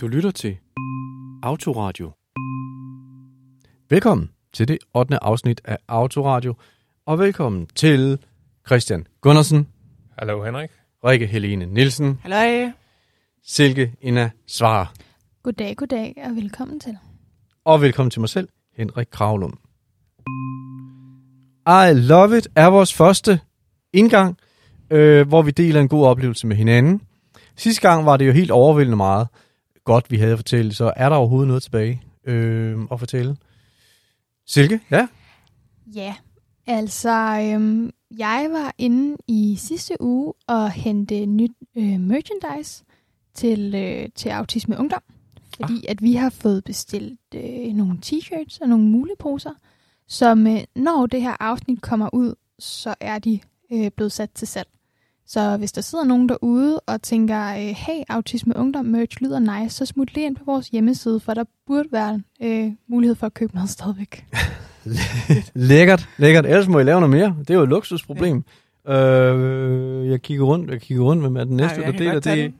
Du lytter til Autoradio. Velkommen til det 8. afsnit af Autoradio, og velkommen til Christian Gundersen, Hallo Henrik. Rikke Helene Nielsen, Halløj. Silke Ina Svar, Goddag, goddag og velkommen til. og velkommen til mig selv, Henrik Kravlund. I Love It er vores første indgang, øh, hvor vi deler en god oplevelse med hinanden. Sidste gang var det jo helt overvældende meget godt, vi havde at fortælle, så er der overhovedet noget tilbage øh, at fortælle? Silke? Ja? Ja, altså øhm, jeg var inde i sidste uge og hente nyt øh, merchandise til, øh, til Autisme Ungdom. Fordi at vi har fået bestilt øh, nogle t-shirts og nogle muleposer, som øh, når det her afsnit kommer ud, så er de øh, blevet sat til salg. Så hvis der sidder nogen derude og tænker, øh, hey, Autisme Ungdom merch lyder nice, så smut lige ind på vores hjemmeside, for der burde være øh, mulighed for at købe noget stadigvæk. Lækkert, lækkert. Ellers må I lave noget mere. Det er jo et luksusproblem. Øh, jeg kigger rundt, jeg kigger rundt, hvem er den næste, Ej, der deler det?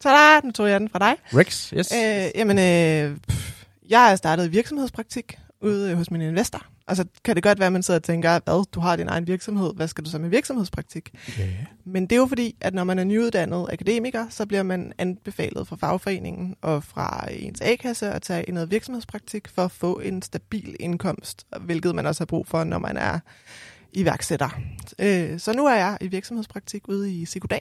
Tada, nu tog jeg den fra dig. Rex, yes. Øh, jamen, øh, pff, jeg er startet virksomhedspraktik ude hos min investor. Og så kan det godt være, at man sidder og tænker, hvad, du har din egen virksomhed, hvad skal du så med virksomhedspraktik? Ja. Men det er jo fordi, at når man er nyuddannet akademiker, så bliver man anbefalet fra fagforeningen og fra ens A-kasse at tage noget virksomhedspraktik for at få en stabil indkomst, hvilket man også har brug for, når man er iværksætter. Øh, så nu er jeg i virksomhedspraktik ude i Sikodan,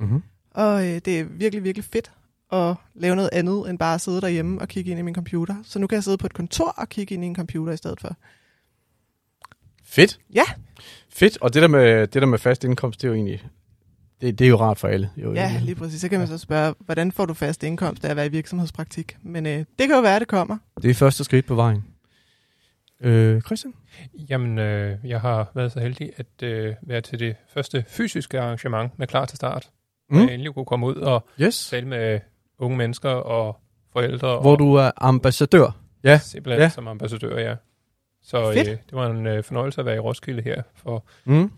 Mm-hmm. og øh, det er virkelig, virkelig fedt at lave noget andet, end bare at sidde derhjemme og kigge ind i min computer. Så nu kan jeg sidde på et kontor og kigge ind i en computer i stedet for. Fedt. Ja. Fedt, og det der med, det der med fast indkomst, det er jo egentlig, det, det er jo rart for alle. Jo, Ja, lige præcis. Så kan man så spørge, hvordan får du fast indkomst af at være i virksomhedspraktik? Men øh, det kan jo være, at det kommer. Det er første skridt på vejen. Øh, Christian? Jamen, øh, jeg har været så heldig at øh, være til det første fysiske arrangement med Klar til Start. Mm. Jeg endelig kunne komme ud og Yes. tale med unge mennesker og forældre. Hvor og du er ambassadør. Ja. Simpelthen ja. som ambassadør, ja. Så øh, Fedt. det var en øh, fornøjelse at være i Roskilde her for, Mm.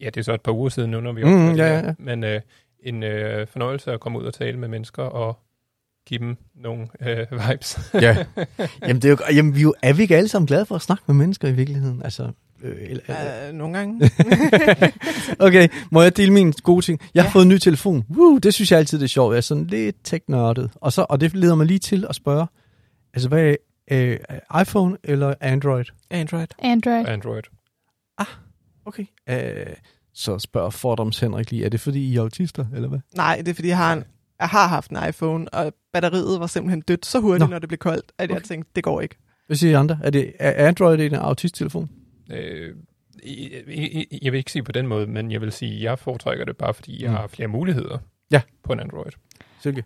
ja, det er så et par uger siden nu, når vi Mm, optager ja, her. ja, ja. Men øh, en øh, fornøjelse at komme ud og tale med mennesker og give dem nogle øh, vibes. Ja. Jamen, det er, jo, jamen, vi er, jo, er vi ikke alle sammen glade for at snakke med mennesker i virkeligheden? Altså, øh, eller, eller, Øh, nogle gange. Okay, må jeg dele min gode ting? Jeg har Ja. fået en ny telefon. Woo, det synes jeg altid det er sjovt. Jeg er sådan lidt teknørdet. Og, så, og det leder mig lige til at spørge, altså hvad er øh, iPhone eller Android? Android. Android. Android. Okay. Øh, så spørger Fordoms Henrik lige, er det fordi I er autister, eller hvad? Nej, det er fordi, jeg har, en, jeg har haft en iPhone, og batteriet var simpelthen dødt så hurtigt, Nå. når det blev koldt, at jeg Okay. tænkte, det går ikke. Hvad siger I andre? Er, det, er Android en autisttelefon? Øh, jeg vil ikke sige på den måde, men jeg vil sige, at jeg foretrækker det bare, fordi jeg Mm. har flere muligheder Ja. på en Android. Silke?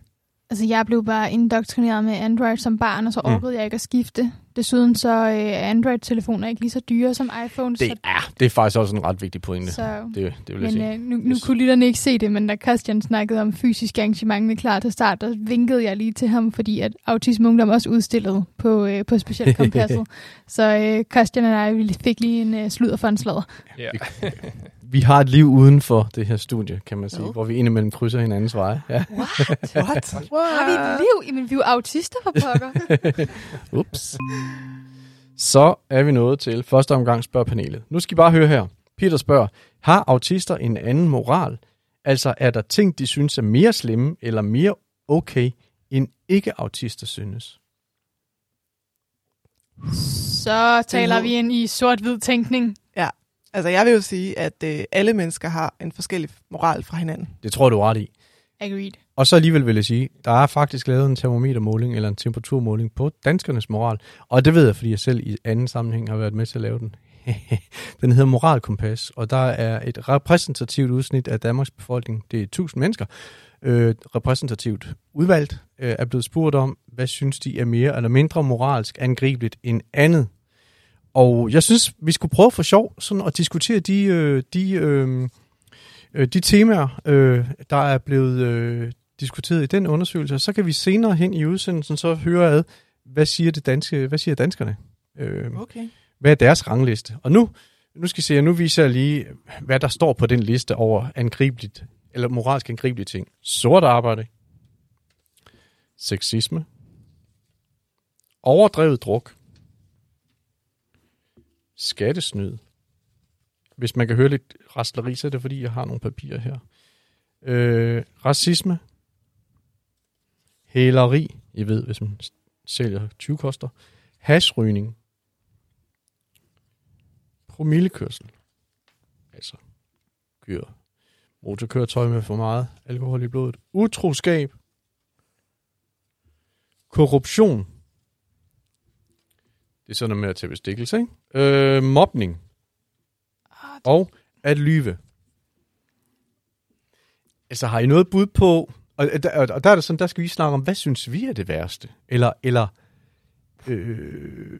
Altså, jeg blev bare indoktrineret med Android som barn, og så Mm. orkede jeg ikke at skifte. Desuden så øh, er Android-telefoner ikke lige så dyre som iPhone. Det så, er, det er faktisk også en ret vigtig pointe. så, Det, det vil jeg men sige. øh, nu, nu Yes. kunne lytterne ikke se det, men da Christian snakkede om fysisk arrangement med klar til start, der vinkede jeg lige til ham, fordi at Autisme Ungdom også udstillede på, øh, på specielt kompasset. så øh, Christian og jeg fik lige en øh, sludder for en sladder. Ja. Vi har et liv uden for det her studie, kan man sige, Hvad? hvor vi indimellem krydser hinandens veje. Ja. What? What? Har vi et liv? Jamen, vi er jo autister for pokker. Ups. Så er vi nået til første omgang spørg panelet. Nu skal I bare høre her. Peter spørger, har autister en anden moral? Altså er der ting, de synes er mere slemme eller mere okay, end ikke-autister synes? så taler vi ind i sort-hvid tænkning. Altså, jeg vil jo sige, at øh, alle mennesker har en forskellig moral fra hinanden. Det tror du er ret i. Agreed. Og så alligevel vil jeg sige, der er faktisk lavet en termometermåling eller en temperaturmåling på danskernes moral. Og det ved jeg, fordi jeg selv i anden sammenhæng har været med til at lave den. den hedder Moralkompas, og der er et repræsentativt udsnit af Danmarks befolkning. Det er 1000 mennesker. Øh, repræsentativt udvalgt øh, er blevet spurgt om, hvad synes de er mere eller mindre moralsk angribeligt end andet. Og jeg synes, vi skulle prøve for sjov sådan at diskutere de, øh, de, øh, øh, de temaer, øh, der er blevet øh, diskuteret i den undersøgelse. Så kan vi senere hen i udsendelsen så høre ad, hvad siger, det danske, hvad siger danskerne? Øh, Okay. hvad er deres rangliste? Og nu, nu skal I se, nu viser jeg lige, hvad der står på den liste over angribeligt, eller moralsk angribelige ting. Sort arbejde, sexisme, overdrevet druk, skattesnyd. Hvis man kan høre lidt rastleri, så er det fordi, jeg har nogle papirer her. Øh, racisme, hæleri, I ved, hvis man sælger 20 koster, hasrygning, promillekørsel, altså kører motorkøretøj med for meget alkohol i blodet, utroskab, korruption, det er sådan noget med at tage bestikkelse, ikke? Øh, mobning og at lyve. Altså, har I noget bud på, og, og, der- og der er det sådan, der skal vi snakke om, hvad synes vi er det værste? Eller, eller, øh,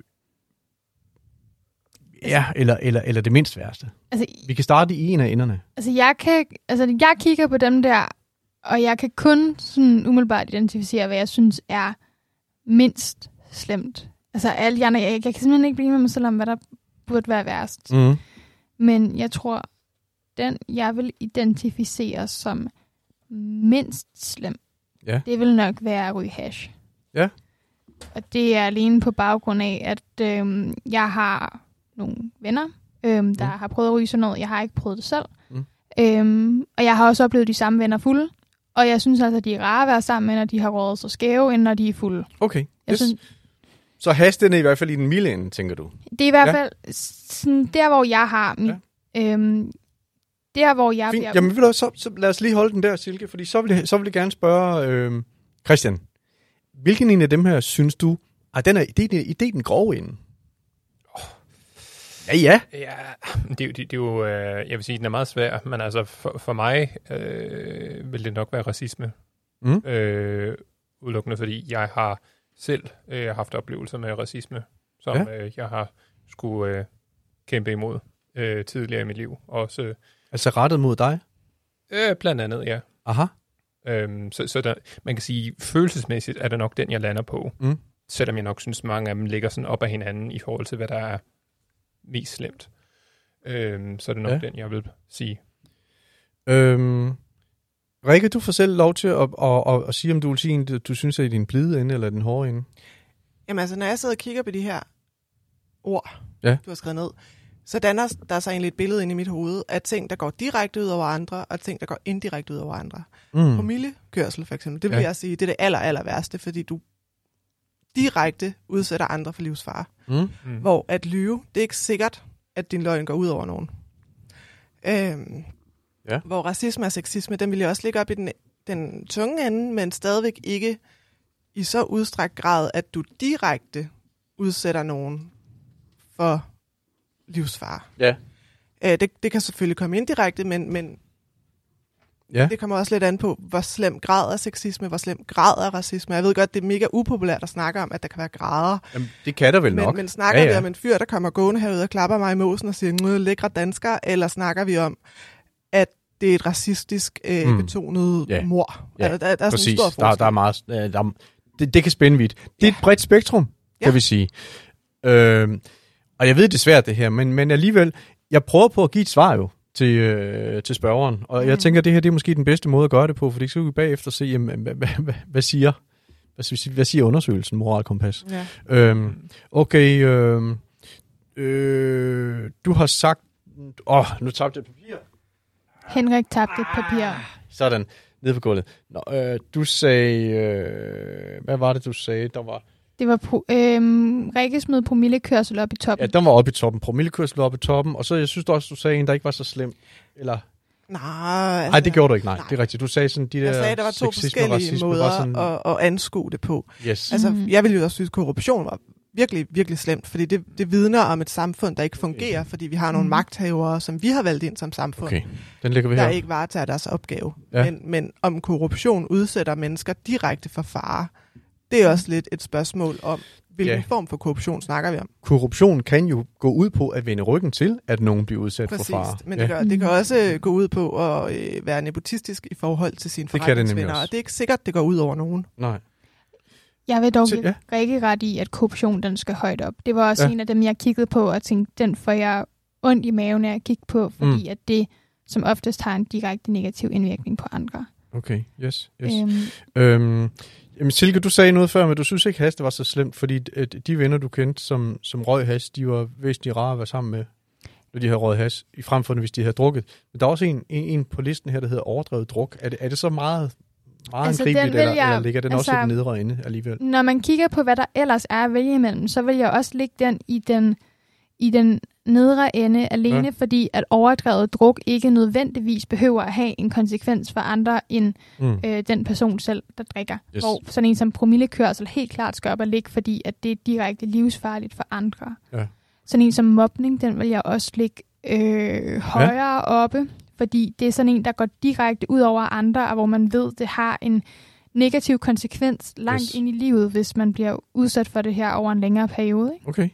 ja, eller, eller, eller det mindst værste. Altså, Vi kan starte i en af enderne. altså, jeg kan, altså, jeg kigger på dem der, og jeg kan kun sådan umiddelbart identificere, hvad jeg synes er mindst slemt. Altså, alle andre, jeg, jeg kan simpelthen ikke blive med mig selv om, hvad der burde være værst. Mm. Men jeg tror, den jeg vil identificere som mindst slem, Ja. det vil nok være at ryge hash. Ja. Og det er alene på baggrund af, at øhm, jeg har nogle venner, øhm, der Mm. har prøvet at ryge sådan noget. Jeg har ikke prøvet det selv. Mm. Øhm, og jeg har også oplevet de samme venner fulde. Og jeg synes altså, at de er rare at være sammen med, når de har rådet så skæve, end når de er fulde. Okay. Jeg Yes. synes, Så has den er i hvert fald i den milde ende, tænker du? det er i hvert Ja. fald sådan, der, hvor jeg har mit... Ja. Øhm, der, hvor jeg Fint. bliver... Jamen, ved du, så, så lad os lige holde den der, Silke, fordi så vil jeg, så vil jeg gerne spørge øh, Christian. Hvilken en af dem her synes du, at den er, det, er, det er den grove ende? Ja, ja. Ja, det, er jo- det, det er jo, øh, jeg vil sige, den er meget svær, men altså for, for mig øh, vil det nok være racisme. Mm. Øh, udelukkende fordi jeg har selv øh, haft oplevelser med racisme, som ja. øh, jeg har skulle øh, kæmpe imod øh, tidligere i mit liv. Også øh, Altså rettet mod dig? øh, blandt andet, ja. Aha. Øhm, så så der, man kan sige, følelsesmæssigt er det nok den, jeg lander på. Mm. Selvom jeg nok synes, mange af dem ligger sådan op ad hinanden i forhold til, hvad der er mest slemt. Øhm, så er det nok Ja. den, jeg vil sige. Øhm, Rikke, du får selv lov til at, at, at, at sige, om du vil sige, en, du, synes, er i din blide ende eller den hårde ende. Jamen altså, når jeg sidder og kigger på de her ord, Ja. du har skrevet ned, så danner der sig egentlig et billede ind i mit hoved af ting, der går direkte ud over andre, og ting, der går indirekte ud over andre. Mm. Promillekørsel for eksempel, det vil Ja. ja. jeg sige, det er det aller, aller værste, fordi du direkte udsætter andre for livsfare. Mm. Mm. Hvor at lyve, det er ikke sikkert, at din løgn går ud over nogen. Øhm, Ja. Hvor racisme og sexisme, den vil jeg også ligge op i den, den tunge ende, men stadigvæk ikke i så udstrakt grad, at du direkte udsætter nogen for livsfare. Ja. Øh, det, det kan selvfølgelig komme indirekte, men, men Ja. det kommer også lidt an på, hvor slem grad af sexisme, hvor slem grad af racisme. Jeg ved godt, det er mega upopulært at snakke om, at der kan være grader. Jamen, det kan der vel nok. Men, men snakker ja. ja. vi om en fyr, der kommer gående herude og klapper mig i måsen og siger, nu lækre dansker, eller snakker vi om, at det er et racistisk øh, Mm. mm. betonet Ja. ja. mor? Ja, der, der, der er Præcis. sådan en stor Der, forskel. der er meget... øh, Der, er- det, det kan spænde vidt. Det er et bredt spektrum, kan Ja. vi sige. Øhm, og jeg ved, det er svært det her, men, men alligevel, jeg prøver på at give et svar jo til, øh, til spørgeren. Og mm. jeg Mm. tænker, det her det er måske den bedste måde at gøre det på, for så kan vi bagefter se, jamen, hvad, hvad, hvad, hvad siger hvad, siger- hvad siger undersøgelsen, moralkompas? Ja. Øhm, okay, øhm, øh, du har sagt... Åh, oh, nu tabte jeg papir. Henrik tabte et papir. Sådan, nede på gulvet. Nå, øh, du sagde... Øh, hvad var det, du sagde? Der var, Det var pro, øhm, Rikke smed promillekørsel op i ja, toppen. den var oppe i toppen. Promillekørsel oppe i toppen. Og så, jeg synes også, du sagde en, der ikke var så slem. Eller... Nej, Nej, altså, det gjorde du ikke. Nej, nej. det er rigtigt. Du sagde sådan, de der Jeg sagde, der var to forskellige racisme måder var sådan, at, at anskue det på. Yes. Altså, Mhm. jeg ville jo også synes, at korruption var virkelig, virkelig slemt, fordi det, det vidner om et samfund, der ikke fungerer, fordi vi har nogle Mhm. magthavere, som vi har valgt ind som samfund, Okay, den ligger vi der her. ikke varetager deres opgave. Ja. Ja. Men, men om korruption udsætter mennesker direkte for fare, det er også lidt et spørgsmål om, hvilken Ja. ja. form for korruption snakker vi om. Korruption kan jo gå ud på at vende ryggen til, at nogen bliver udsat Præcis. for fare. Men ja. det, gør, det kan også øh, gå ud på at øh, være nepotistisk i forhold til sine Det kan det nemlig forretningsvenner, også. og det er ikke sikkert, det går ud over nogen. Nej. Jeg vil dog give ja. Rikke ret i, at korruption den skal højt op. Det var også Ja. en af dem, jeg kiggede på og tænkte, den får jeg ondt i maven af at kigge på, fordi mm. at det som oftest har en direkte negativ indvirkning på andre. Okay, yes. yes. Øhm, Øhm, Jamen Silke, du sagde noget før, men du synes ikke, hash var så slemt, fordi øh, de venner, du kendte, som, som røg hash, de var væsentligt rare at være sammen med, når de havde røget hash, i frem for hvis de havde drukket. Men der er også en, en, en på listen her, der hedder overdrevet druk. Er det, er det så meget, meget Altså, angribeligt, den eller, jeg- eller ligger den også i altså- den nedre ende alligevel? Når man kigger på, hvad der ellers er at vælge imellem, så vil jeg også lægge den i den, i den nedre ende alene, Ja. fordi at overdrevet druk ikke nødvendigvis behøver at have en konsekvens for andre end Mm. øh, den person selv, der drikker. Yes. Hvor sådan en som promillekørsel helt klart skal op og ligge, fordi at det er direkte livsfarligt for andre. Ja. Sådan en som mobning, den vil jeg også lægge øh, højere ja. oppe, fordi det er sådan en, der går direkte ud over andre, og hvor man ved, det har en negativ konsekvens langt Yes. ind i livet, hvis man bliver udsat for det her over en længere periode. Ikke? Okay.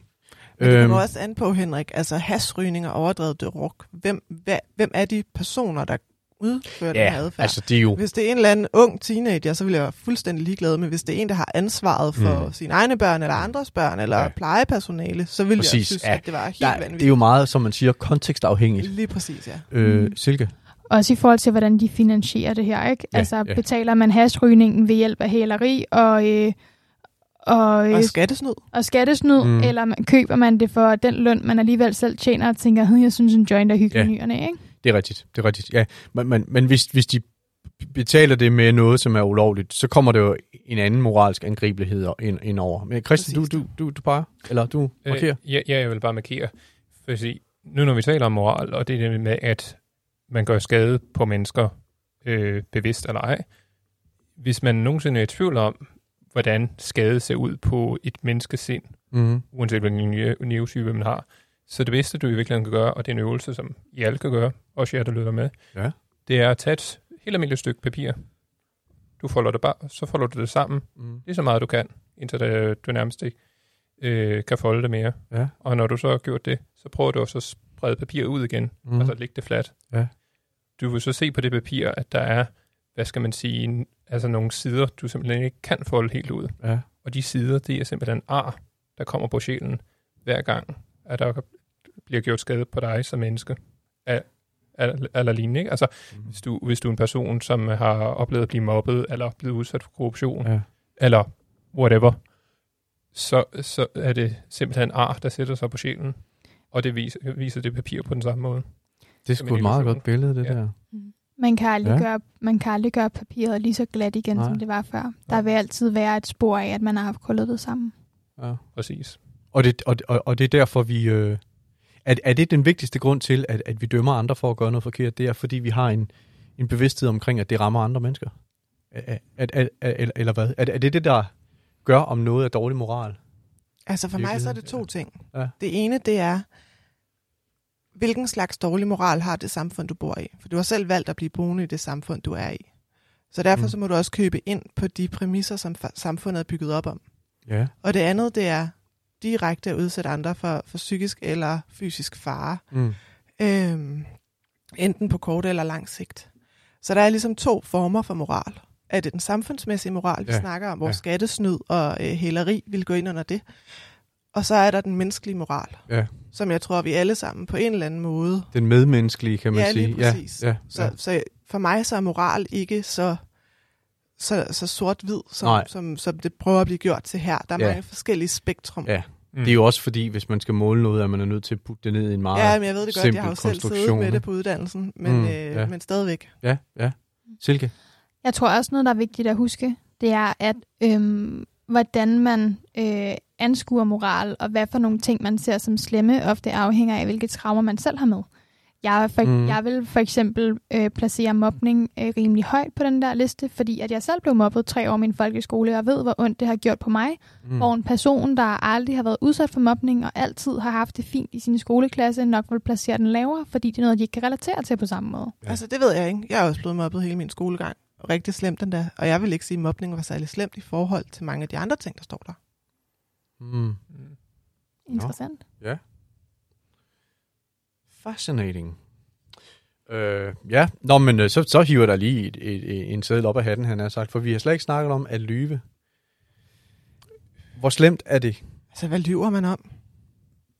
Men det Øhm, kommer også an på, Henrik, altså hasrygning og overdrevet druk. Hvem, hvem er de personer, der udfører den her ja, adfærd? altså det er jo... Hvis det er en eller anden ung teenager, så vil jeg være fuldstændig ligeglad med. Hvis det er en, der har ansvaret for Mm. sine egne børn, eller andres børn, eller Ja. ja. plejepersonale, så vil Præcis, jeg synes, ja. at det var helt Der, vanvittigt. det er jo meget, som man siger, kontekstafhængigt. Lige præcis, ja. Øh, Mm. Silke? Også i forhold til, hvordan de finansierer det her. Ikke? Ja, altså ja. betaler man hasrygningen ved hjælp af hæleri og, øh, og, øh, Og skattesnyd. og skattesnyd, Mm. eller man, køber man det for den løn, man alligevel selv tjener, og tænker, "Hm, jeg synes, en joint er hyggelig Ja. ja. nyerne, ikke? Det er rigtigt, det er rigtigt, ja. Men, men, men hvis, hvis de betaler det med noget, som er ulovligt, så kommer det jo en anden moralsk angribelighed ind, ind over. Men Christian, du, Præcis. du, du, du bare, eller du markerer? Øh, ja, ja, jeg vil bare markere. Fordi nu når vi taler om moral, og det er det med, at man gør skade på mennesker, øh, bevidst eller ej. Hvis man nogensinde er i tvivl om, hvordan skade ser ud på et menneskesind, Mm-hmm. uanset hvilken neu- neurotype man har, så det bedste, du i virkeligheden kan gøre, og det er en øvelse, som I alle kan gøre, også jer, der lytter med, Ja. det er at tage et helt almindeligt stykke papir. Du folder det bare, så folder du det sammen, Mm. lige så meget du kan, indtil det, du nærmest ikke øh, kan folde det mere. Ja. Og når du så har gjort det, så prøver du også at sprede papiret ud igen, Mm. altså lægge det fladt. Ja. Du vil så se på det papir, at der er, hvad skal man sige, altså nogle sider, du simpelthen ikke kan folde helt ud. Ja. Og de sider, det er simpelthen ar, der kommer på sjælen hver gang, at der bliver gjort skade på dig som menneske. Al- al- Eller lignende, ikke? Altså, Mm. hvis du, hvis du er en person, som har oplevet at blive mobbet, eller blevet udsat for korruption, Ja. eller whatever, så, så er det simpelthen ar, der sætter sig på sjælen, og det viser, viser det papir på den samme måde. Det er sgu et meget godt billede, det Ja. der. Man kan, aldrig Ja. ja. gøre, man kan aldrig gøre papiret lige så glat igen, Nej. Som det var før. Der vil altid være et spor af, at man har haft krøllet det sammen. Ja. Præcis. Og, det, og, og, og det er derfor, vi... Øh, er, er det den vigtigste grund til, at, at vi dømmer andre for at gøre noget forkert? Det er, fordi vi har en, en bevidsthed omkring, at det rammer andre mennesker? Er, er, er, er, eller, eller hvad? Er, det- er det det, der gør, om noget er dårlig moral? Altså for mig så er det to ting. Ja. Det ene, det er, hvilken slags dårlig moral har det samfund, du bor i? For du har selv valgt at blive boende i det samfund, du er i. Så derfor Mm. så må du også købe ind på de præmisser, som samfundet er bygget op om. Ja. Og det andet, det er direkte at udsætte andre for, for psykisk eller fysisk fare. Mm. Øhm, enten på kort eller lang sigt. Så der er ligesom to former for moral. Er det den samfundsmæssige moral, vi Ja, snakker om, hvor ja. skattesnyd og øh, hæleri vil gå ind under det. Og så er der den menneskelige moral, Ja. som jeg tror, vi alle sammen på en eller anden måde. Den medmenneskelige, kan man Ja, sige. lige præcis. Ja, ja, Så, ja. så for mig så er moral ikke så, så, så sort-hvid, Nej. som, som, som det prøver at blive gjort til her. Der er Ja. mange forskellige spektrum. Ja. Mm. Det er jo også fordi, hvis man skal måle noget, at man er nødt til at putte det ned i en meget Ja, men jeg ved det godt, simpel jeg har jo selv siddet konstruktion, med det på uddannelsen, men, Mm, øh, ja. men stadigvæk. Ja, ja. Silke? Jeg tror også noget, der er vigtigt at huske, det er, at øhm, hvordan man øh, anskuer moral, og hvad for nogle ting, man ser som slemme, ofte afhænger af, hvilke traumer man selv har med. Jeg, for, Mm. jeg vil for eksempel øh, placere mobning øh, rimelig højt på den der liste, fordi at jeg selv blev mobbet tre år i min folkeskole, og ved, hvor ondt det har gjort på mig. Mm. Hvor en person, der aldrig har været udsat for mobning, og altid har haft det fint i sin skoleklasse, nok vil placere den lavere, fordi det er noget, de ikke kan relatere til på samme måde. Ja. Ja. Altså, det ved jeg ikke. Jeg er også blevet mobbet hele min skolegang. Rigtig slemt den der. Og jeg vil ikke sige, at mobning var særlig slemt i forhold til mange af de andre ting, der står der. Mm. Interessant. Fascinating. Øh, ja, Nå, men øh, så, så hiver der lige et, et, et, en seddel op af hatten, han har sagt, for vi har slet ikke snakket om at lyve. Hvor slemt er det? Altså, hvad lyver man om?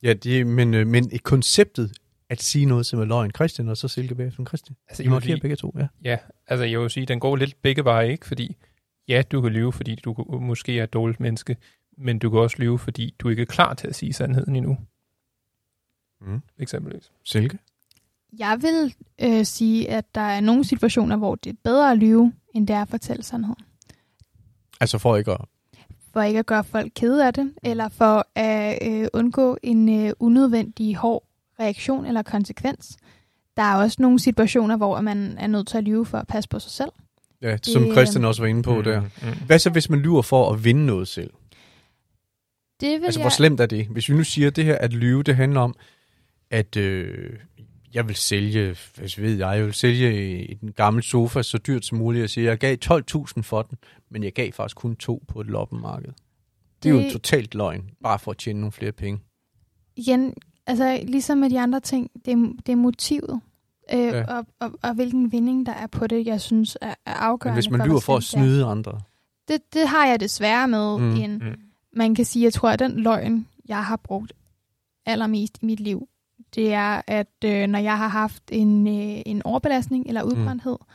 Ja, det, men, øh, men et konceptet at sige noget, som er løgn. Christian, og så Silke bagefter. Christian. Altså, I markerer lige- begge to, ja. Ja, altså jeg vil sige, den går lidt begge veje, ikke? Fordi ja, du kan lyve, fordi du måske er et dårligt menneske, men du kan også lyve, fordi du ikke er klar til at sige sandheden endnu, Mm. eksempelvis. Silke? Jeg vil øh, sige, at der er nogle situationer, hvor det er bedre at lyve, end det er at fortælle sandheden. Altså for ikke at... For ikke at gøre folk kede af det, eller for at øh, undgå en øh, unødvendig hård reaktion eller konsekvens. Der er også nogle situationer, hvor man er nødt til at lyve for at passe på sig selv. Ja, som Det, Christian også var inde på Mm, der. Mm. Hvad så, hvis man lyver for at vinde noget selv? Det vil Altså, jeg... hvor slemt er det? Hvis vi nu siger, at det her at lyve, det handler om, at øh, jeg vil sælge, hvad ved jeg, jeg vil sælge en gammel sofa så dyrt som muligt, og sige, jeg gav 12.000 for den, men jeg gav faktisk kun to på et loppemarked. Det er jo Det- en totalt løgn, bare for at tjene nogle flere penge. igen, altså ligesom med de andre ting, det er, det er motivet. Øh, Ja. og, og, og hvilken vinding der er på det, jeg synes er, er afgørende. Men hvis man for, lyver for at det snyde andre, Det, det har jeg desværre med. Mm, Mm, en, mm. Man kan sige, jeg tror, at den løgn, jeg har brugt allermest i mit liv, det er, at øh, når jeg har haft en, øh, en overbelastning eller udbrændthed, mm.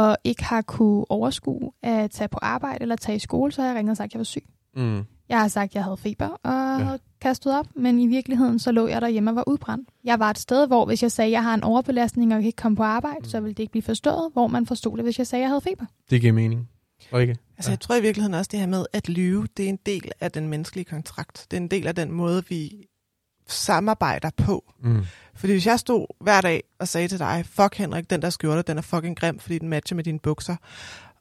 og ikke har kunne overskue at tage på arbejde eller tage i skole, så har jeg ringet og sagt, at jeg var syg. mm, Jeg har sagt, at jeg havde feber og Ja. havde kastet op, men i virkeligheden så lå jeg derhjemme og var udbrændt. Jeg var et sted, hvor hvis jeg sagde, at jeg har en overbelastning og jeg kan ikke komme på arbejde, Mm. mm. så ville det ikke blive forstået, hvor man forstod det, hvis jeg sagde, at jeg havde feber. det giver mening. Og ikke? Altså, Ja. jeg tror i virkeligheden også, det her med at lyve, det er en del af den menneskelige kontrakt. Det er en del af den måde, vi samarbejder på. Mm. Fordi hvis jeg stod hver dag og sagde til dig, fuck Henrik, den der skjorte, den er fucking grim, fordi den matcher med dine bukser,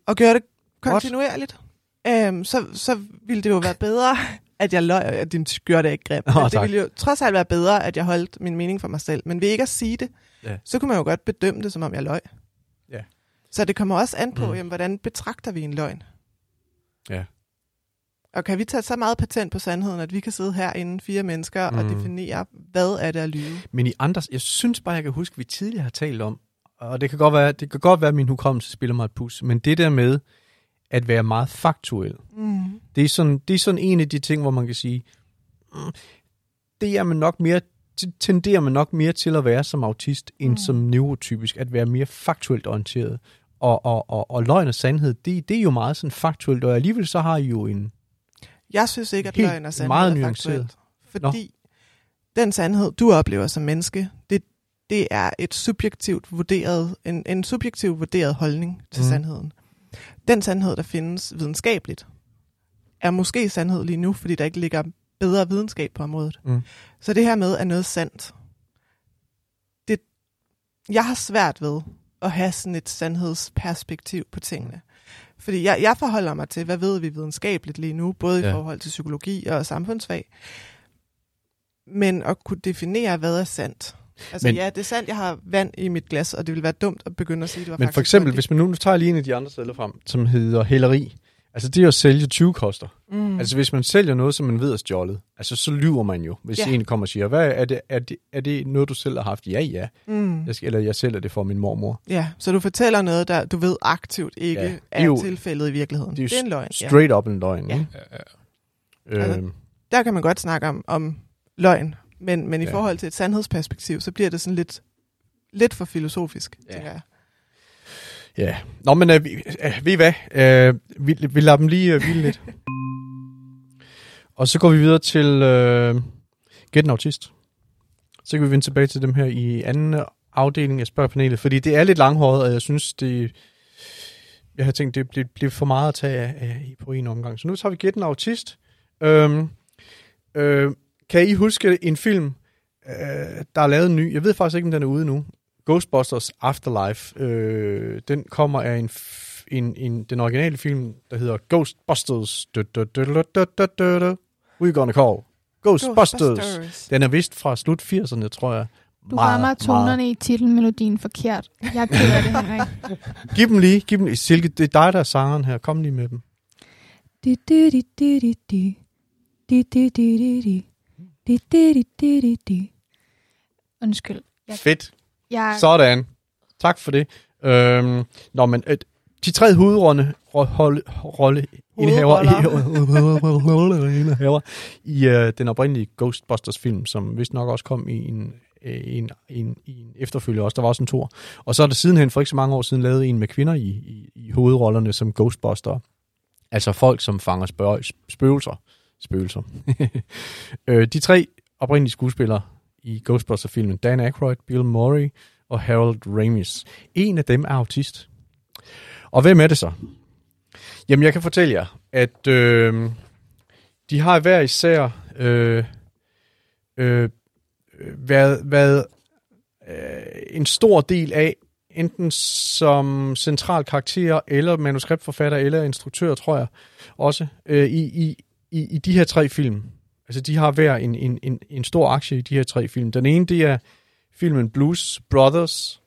og gjorde det kontinuerligt, øhm, så, så ville det jo være bedre, at jeg løg, at din skjorte er ikke grim. Men det tak. ville jo trods alt være bedre, at jeg holdt min mening for mig selv. Men ved ikke at sige det, Ja. så kunne man jo godt bedømme det, som om jeg løg. Ja. Så det kommer også an på, Mm. jamen, hvordan betragter vi en løgn? Ja. Og kan vi tage så meget patent på sandheden, at vi kan sidde her inden fire mennesker mm. og definere, hvad er det at lyve? Men i andre, jeg synes bare, jeg kan huske, at vi tidligere har talt om, og det kan godt være, det kan godt være at min hukommelse spiller mig et pus, men det der med at være meget faktuel, Mm. det er sådan, det er sådan en af de ting, hvor man kan sige, mm, det er man nok mere, tenderer man nok mere til at være som autist, end Mm. som neurotypisk, at være mere faktuelt orienteret. Og, og, og, og løgn og sandhed, det, det er jo meget sådan faktuelt, og alligevel så har I jo en, Jeg synes ikke, at Helt løgn og sandhed meget er faktuelt. Fordi den sandhed, du oplever som menneske, det, det er et subjektivt vurderet, en, en subjektivt vurderet holdning til mm. sandheden. Den sandhed, der findes videnskabeligt, er måske sandhed lige nu, fordi der ikke ligger bedre videnskab på området. Mm. Så det her med, at noget sandt, det, jeg har svært ved at have sådan et sandhedsperspektiv på tingene. Fordi jeg, jeg forholder mig til, hvad ved vi videnskabeligt lige nu, både i Ja. forhold til psykologi og samfundsfag. Men at kunne definere, hvad er sandt. Altså Men- ja, det er sandt, jeg har vand i mit glas, og det vil være dumt at begynde at sige, det var Men for eksempel, hvis man nu, nu tager lige en af de andre sædler frem, som hedder hæleri. Altså det er at sælge 20 koster. Mm. Altså hvis man sælger noget, som man ved er stjålet, altså så lyver man jo. Hvis Ja. ja. en kommer og siger, hvad er det, er, det, er det noget, du selv har haft? Ja, ja. mm. Jeg skal, eller jeg sælger det for min mormor. Ja, så du fortæller noget, der du ved aktivt ikke Ja, ja, er, jo- tilfældet i virkeligheden. det er jo det er en løgn. Ja. Straight up en løgn. Ja. ikke? Ja, ja. Altså, Øhm, Der kan man godt snakke om, om løgn, men, men i Ja. forhold til et sandhedsperspektiv, så bliver det sådan lidt, lidt for filosofisk, Ja. ja. tænker jeg. Ja. Nå, men øh, vi, øh, ved I hvad? Øh, vi, vi lader dem lige øh, hvile lidt. Og så går vi videre til øh, Get en Autist. Så kan vi vende tilbage til dem her i anden afdeling af spørgepanelet, fordi det er lidt langhåret, og jeg synes, det... Jeg har tænkt, det bliver, bliver for meget at tage af, af, på en omgang. Så nu tager vi Get en Autist. Øhm, øh, kan I huske en film, øh, der er lavet ny? Jeg ved faktisk ikke, om den er ude nu. Ghostbusters Afterlife. Øh, den kommer af en, en, en, den originale film, der hedder Ghostbusters. Du, du, du, du, du, du, du, du. We're gonna call. Ghostbusters. Ghostbusters. Den er vist fra slut 80'erne, tror jeg. Du rammer tonerne i titelmelodien forkert. Jeg er ked af det, Henrik. Giv dem lige, giv dem lige. Silke, det er dig, der er sangeren her. Kom lige med dem. Undskyld. Jeg, Fedt. Jeg, Sådan. Tak for det. Øhm, nå, men øh, de tre hovedrolle rolle, rolle, indhaver, indhaver i øh, den oprindelige Ghostbusters film, som vist nok også kom i en, øh, en, en, i en efterfølger også. Der var også en tor. Og så er der sidenhen for ikke så mange år siden lavet en med kvinder i, i, i hovedrollerne som Ghostbuster. Altså folk, som fanger spø- spøgelser. Spøgelser. øh, de tre oprindelige skuespillere i Ghostbusters-filmen, Dan Aykroyd, Bill Murray og Harold Ramis. En af dem er autist. Og hvem er det så? Jamen, jeg kan fortælle jer, at øh, de har hver især øh, øh, været, været øh, en stor del af, enten som central karakter, eller manuskriptforfatter, eller instruktør, tror jeg, også, øh, i, i, i, i de her tre film. Altså, de har hver en, en, en, en stor aktie i de her tre film. Den ene, det er filmen Blues Brothers,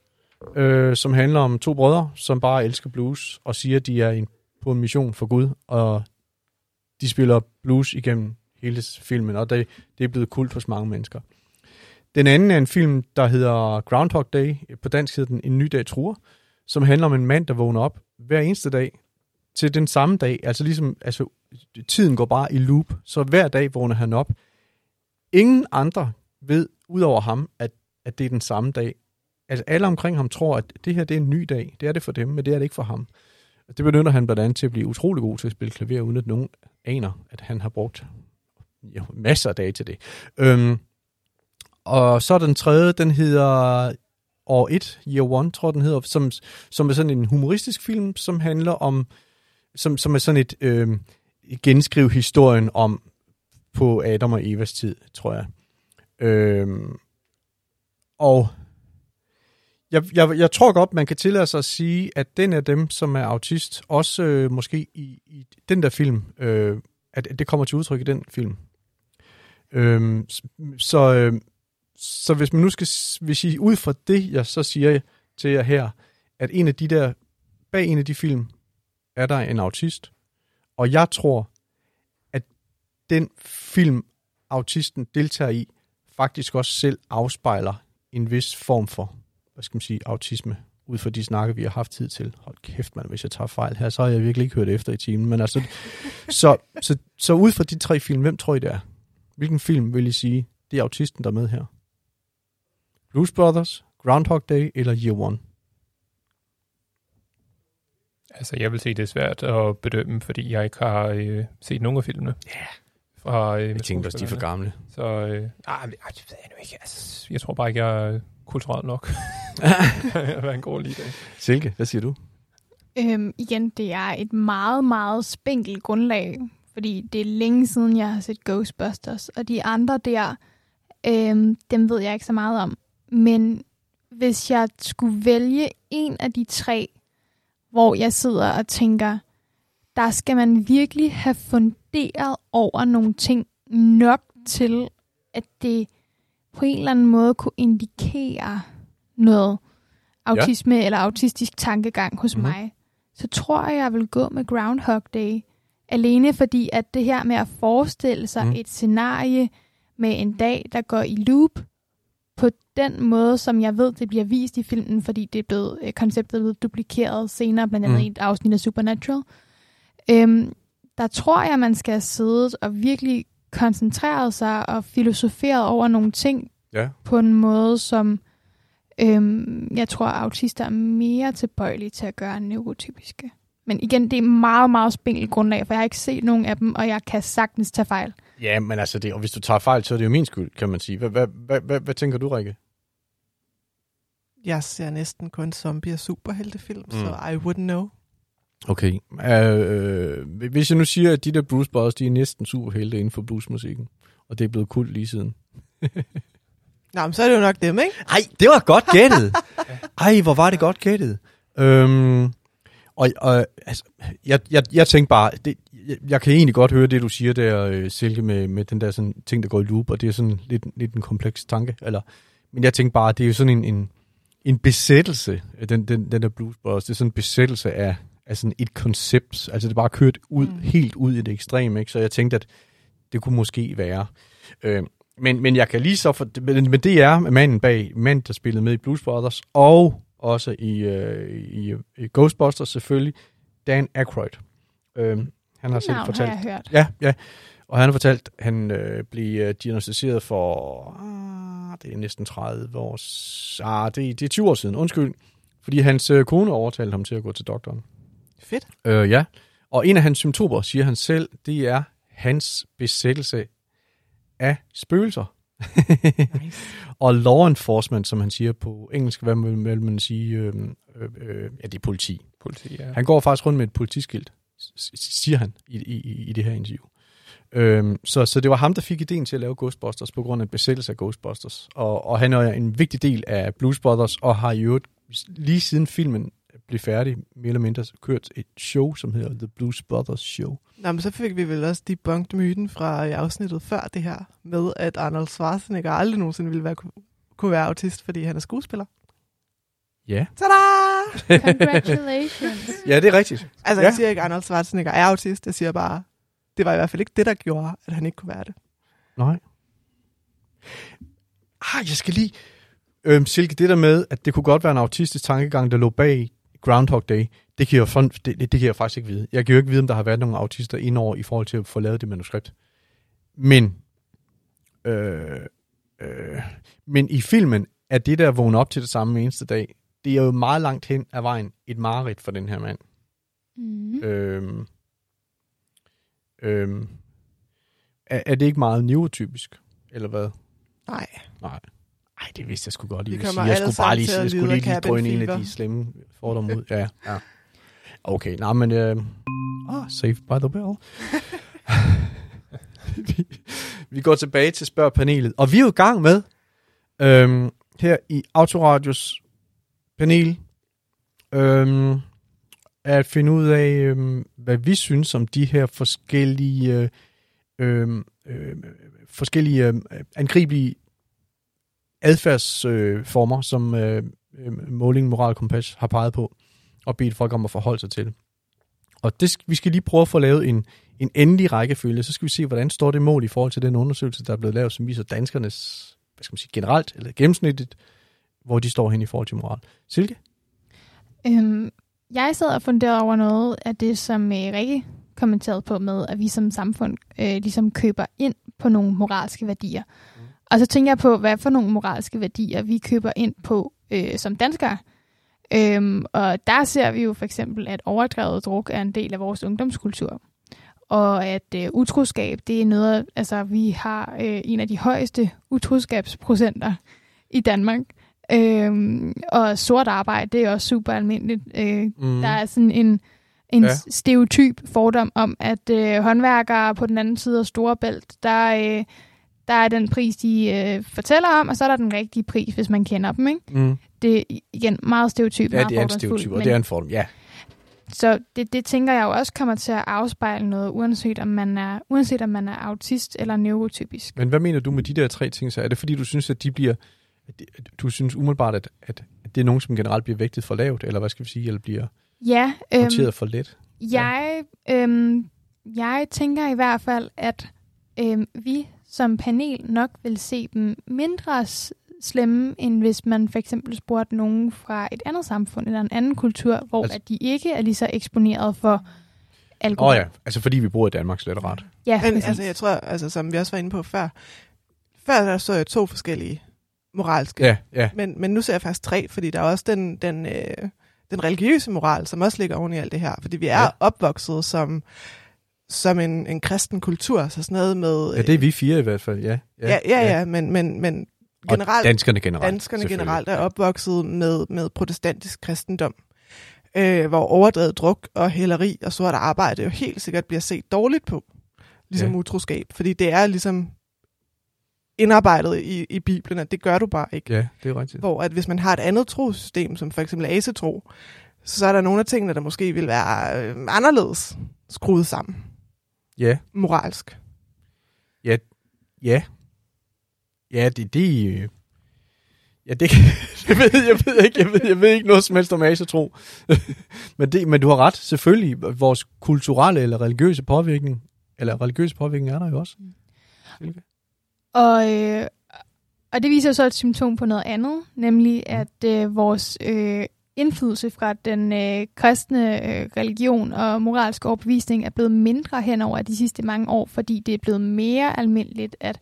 øh, som handler om to brødre, som bare elsker blues, og siger, at de er en, på en mission for Gud, og de spiller blues igennem hele filmen, og det, det er blevet kult hos mange mennesker. Den anden er en film, der hedder Groundhog Day. På dansk hedder den En ny dag truer, som handler om en mand, der vågner op hver eneste dag til den samme dag. Altså ligesom, altså, tiden går bare i loop, så hver dag vågner han op. Ingen andre ved, udover ham, at, at det er den samme dag. Altså alle omkring ham tror, at det her det er en ny dag. Det er det for dem, men det er det ikke for ham. Det benytter han blandt andet til at blive utrolig god til at spille klaver, uden at nogen aner, at han har brugt jo, masser af dage til det. Øhm, og så den tredje, den hedder År 1, Year One, tror jeg, den hedder, som, som er sådan en humoristisk film, som handler om, som, som er sådan et øh, genskriv historien om på Adam og Evas tid, tror jeg. Øh, og jeg, jeg, jeg tror godt, man kan tillade sig at sige, at den af dem, som er autist, også øh, måske i, i den der film, øh, at det kommer til udtryk i den film. Øh, så, øh, så hvis man nu skal, hvis I ud fra det, jeg så siger til jer her, at en af de der, bag en af de film, er der en autist, og jeg tror, at den film, autisten deltager i, faktisk også selv afspejler en vis form for, hvad skal man sige, autisme, ud fra de snakke, vi har haft tid til. Hold kæft, man, hvis jeg tager fejl her, så har jeg virkelig ikke hørt efter i timen. Men altså, så, så, så ud fra de tre film, hvem tror I det er? Hvilken film vil I sige, det er autisten, der er med her? Blues Brothers, Groundhog Day eller Year One? Altså, jeg vil sige, det er svært at bedømme, fordi jeg ikke har øh, set nogen af filmene. Ja. Yeah. Fra, øh, jeg tænkte også, de er for gamle. Så, øh, ej, ej, det ved jeg nu ikke. Altså, jeg tror bare ikke, jeg er kulturelt nok. jeg vil en god lige dag. Silke, hvad siger du? Øhm, igen, det er et meget, meget spinkelt grundlag, fordi det er længe siden, jeg har set Ghostbusters, og de andre der, øhm, dem ved jeg ikke så meget om. Men hvis jeg skulle vælge en af de tre, hvor jeg sidder og tænker, der skal man virkelig have funderet over nogle ting nok til, at det på en eller anden måde kunne indikere noget autisme ja. eller autistisk tankegang hos mm-hmm. mig, så tror jeg, jeg vil gå med Groundhog Day. Alene fordi, at det her med at forestille sig mm. et scenarie med en dag, der går i loop, den måde, som jeg ved, det bliver vist i filmen, fordi det er blevet, øh, konceptet er blevet duplikeret senere, blandt andet mm. i et afsnit af Supernatural. Øhm, der tror jeg, man skal have siddet og virkelig koncentreret sig og filosoferet over nogle ting ja. på en måde, som øhm, jeg tror, autister er mere tilbøjelige til at gøre neurotypiske. Men igen, det er meget, meget spinkelt grundlag, for jeg har ikke set nogen af dem, og jeg kan sagtens tage fejl. Ja, men altså, det, og hvis du tager fejl, så er det jo min skyld, kan man sige. Hvad, hvad, hvad, hvad, hvad tænker du, Rikke? Jeg ser næsten kun zombie- og superheltefilm, mm. så I wouldn't know. Okay. Uh, hvis jeg nu siger, at de der Bruce Brothers, de er næsten superhelte inden for bluesmusikken, og det er blevet kult lige siden. Nå, men så er det jo nok dem, ikke? Ej, det var godt gættet. Ej, hvor var det godt gættet. Øhm, og, og altså, jeg, jeg, jeg tænkte bare, det, jeg, jeg kan egentlig godt høre det, du siger der, øh, Silke, med, med den der sådan, ting, der går i loop, og det er sådan lidt, lidt en kompleks tanke. Eller, men jeg tænkte bare, det er jo sådan en, en, en besættelse, den, den, den der Blues Brothers, det er sådan en besættelse af, af sådan et koncept. Altså det er bare kørt ud, mm. helt ud i det ekstreme, ikke? Så jeg tænkte, at det kunne måske være. Øh, men, men jeg kan lige så for, men, men det er manden bag, mand, der spillede med i Blues Brothers, og også i, øh, i, i Ghostbusters selvfølgelig, Dan Aykroyd. Øh, han har selv fortalt. Har jeg hørt. Ja, ja. Og han har fortalt, at han øh, blev diagnostiseret for, ah, det er næsten 30 år, ah, det, det er 20 år siden, undskyld, fordi hans øh, kone overtalte ham til at gå til doktoren. Fedt. Øh, ja, Og en af hans symptomer, siger han selv, det er hans besættelse af spøgelser. Nice. og law enforcement, som han siger på engelsk, hvad vil man sige? Øh, øh, øh, ja, det er politi. Politi, ja. Han går faktisk rundt med et politiskilt, siger han i, i- i det her interview. Øhm, så, så det var ham, der fik ideen til at lave Ghostbusters på grund af besættelse af Ghostbusters. Og, og han er en vigtig del af Blues Brothers, og har i øvrigt lige siden filmen blev færdig, mere eller mindre kørt et show, som hedder The Blues Brothers Show. Nå, men så fik vi vel også debunked myten fra øh, afsnittet før det her, med at Arnold Schwarzenegger aldrig nogensinde ville være, kunne være autist, fordi han er skuespiller. Ja. Tada! Congratulations. Ja, det er rigtigt. Altså, Ja. jeg siger ikke, at Arnold Schwarzenegger er autist. Jeg siger bare, det var i hvert fald ikke det, der gjorde, at han ikke kunne være det. Nej. Ah, jeg skal lige... Øhm, Silke, det der med, at det kunne godt være en autistisk tankegang, der lå bag Groundhog Day, det kan, jeg, fun- det, det, det kan jeg faktisk ikke vide. Jeg kan jo ikke vide, om der har været nogle autister indover i forhold til at få lavet det manuskript. Men, øh, øh, men i filmen er det der vågne op til det samme eneste dag, det er jo meget langt hen af vejen et mareridt for den her mand. Mm. Øhm, øhm, er, er det ikke meget neurotypisk, eller hvad? Nej. Nej. Ej, det vidste jeg sgu godt. Kommer sige. jeg skulle bare lige, jeg skulle lige, lige drøne en af de slemme fordomme ud. Ja, ja. Okay, nej, men... Øh, ah, saved by the bell. vi, vi går tilbage til spørgpanelet. Og vi er jo i gang med, øhm, her i Autoradios panel, øhm, at finde ud af, øh, hvad vi synes om de her forskellige, øh, øhm, øh, forskellige øh, angribelige adfærdsformer, øh, som øh, øhm, Måling Moral Kompas har peget på, og bedt folk om at forholde sig til. Og det, vi skal lige prøve at få lavet en, en endelig rækkefølge, så skal vi se, hvordan står det mål i forhold til den undersøgelse, der er blevet lavet, som viser danskernes, hvad skal man sige, generelt, eller gennemsnitligt, hvor de står hen i forhold til moral. Silke? Øhm, jeg sad og funderede over noget af det, som øh, Rikke kommenterede på med, at vi som samfund øh, ligesom køber ind på nogle moralske værdier. Mm. Og så tænker jeg på, hvad for nogle moralske værdier vi køber ind på øh, som danskere. Øhm, og der ser vi jo for eksempel, at overdrevet druk er en del af vores ungdomskultur. Og at øh, utroskab, det er noget, altså vi har øh, en af de højeste utroskabsprocenter i Danmark. Øhm, og sort arbejde, det er også super almindeligt. Øh, Mm. der er sådan en, en Ja. stereotyp fordom om, at øh, håndværkere på den anden side af Storebælt, der, øh, der er den pris, de øh, fortæller om, og så er der den rigtige pris, hvis man kender dem. Ikke? Mm. Det er igen meget stereotyp, Ja, meget det er en stereotyp, og men- det er en fordom, ja. så det, det tænker jeg jo også kommer til at afspejle noget, uanset om man er, uanset om man er autist eller neurotypisk. Men hvad mener du med de der tre ting? Så er det fordi, du synes, at de bliver... Du synes umiddelbart, at, at det er nogen, som generelt bliver vægtet for lavt, eller hvad skal vi sige, eller bliver Ja, øhm, håndteret for let? jeg, øhm, jeg tænker i hvert fald, at øhm, vi som panel nok vil se dem mindre slemme, end hvis man for eksempel spurgte nogen fra et andet samfund eller en anden kultur, hvor Altså- at de ikke er lige så eksponeret for Åh alkohol. oh, ja, altså fordi vi bor i Danmark, slet og ret. ja Men altså, jeg tror, altså, som vi også var inde på før, før der så jeg to forskellige moralske, Ja, ja. men, men nu ser jeg faktisk tre, fordi der er også den, den, øh, den religiøse moral, som også ligger oven i alt det her. Fordi vi er Ja. opvokset som, som en, en kristen kultur, så sådan noget med... Ja, det er vi fire i hvert fald, ja. ja, ja, ja, ja men, men, men Og generelt, danskerne generelt. danskerne generelt er opvokset med, med protestantisk kristendom, øh, hvor overdrevet druk og hæleri og sort arbejde jo helt sikkert bliver set dårligt på, ligesom ja. utroskab, fordi det er ligesom indarbejdet i, i Bibelen, at det gør du bare ikke. Ja, det er rigtigt. Hvor at hvis man har et andet trosystem, som for eksempel asetro, så er der nogle af tingene, der måske vil være øh, anderledes skruet sammen Ja, moralsk. ja. Ja, det, det øh, Ja, det jeg ved, jeg ved ikke, jeg ved, jeg ved ikke noget som helst om asetro. men, det, men du har ret, selvfølgelig. Vores kulturelle eller religiøse påvirkning, eller religiøse påvirkning er der jo også. Og, øh, og det viser jo så et symptom på noget andet, nemlig Mm. at øh, vores øh, indflydelse fra den øh, kristne øh, religion og moralske overbevisning er blevet mindre hen over de sidste mange år, fordi det er blevet mere almindeligt, at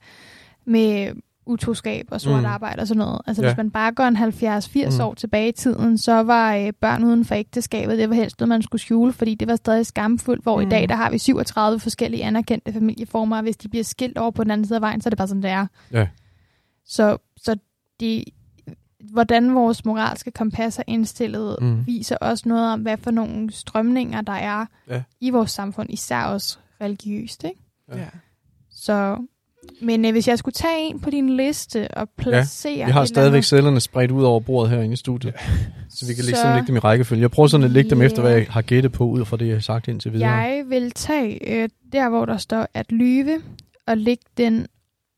med utroskab og sort Mm. mm. arbejde og sådan noget. Altså Ja. hvis man bare går en 70-80 Mm. mm. år tilbage i tiden, så var øh, børn uden for ægteskabet, det var helst noget, man skulle skjule, fordi det var stadig skamfuldt, hvor mm. Mm. i dag, der har vi 37 forskellige anerkendte familieformer, og hvis de bliver skilt over på den anden side af vejen, så er det bare sådan, det er. Ja. Så, så det, hvordan vores moralske kompas er indstillet, Mm. mm. viser også noget om, hvad for nogle strømninger, der er Ja. i vores samfund, især også religiøst, ikke? Ja. Så, men øh, hvis jeg skulle tage en på din liste og placere... Vi har stadigvæk cellerne spredt ud over bordet herinde i studiet. Så vi kan lægge, Så- sådan lægge dem i rækkefølge. Jeg prøver sådan at lægge dem Ja. efter, hvad jeg har gættet på, ud fra det, jeg har sagt indtil videre. Jeg vil tage øh, der, hvor der står at lyve, og lægge den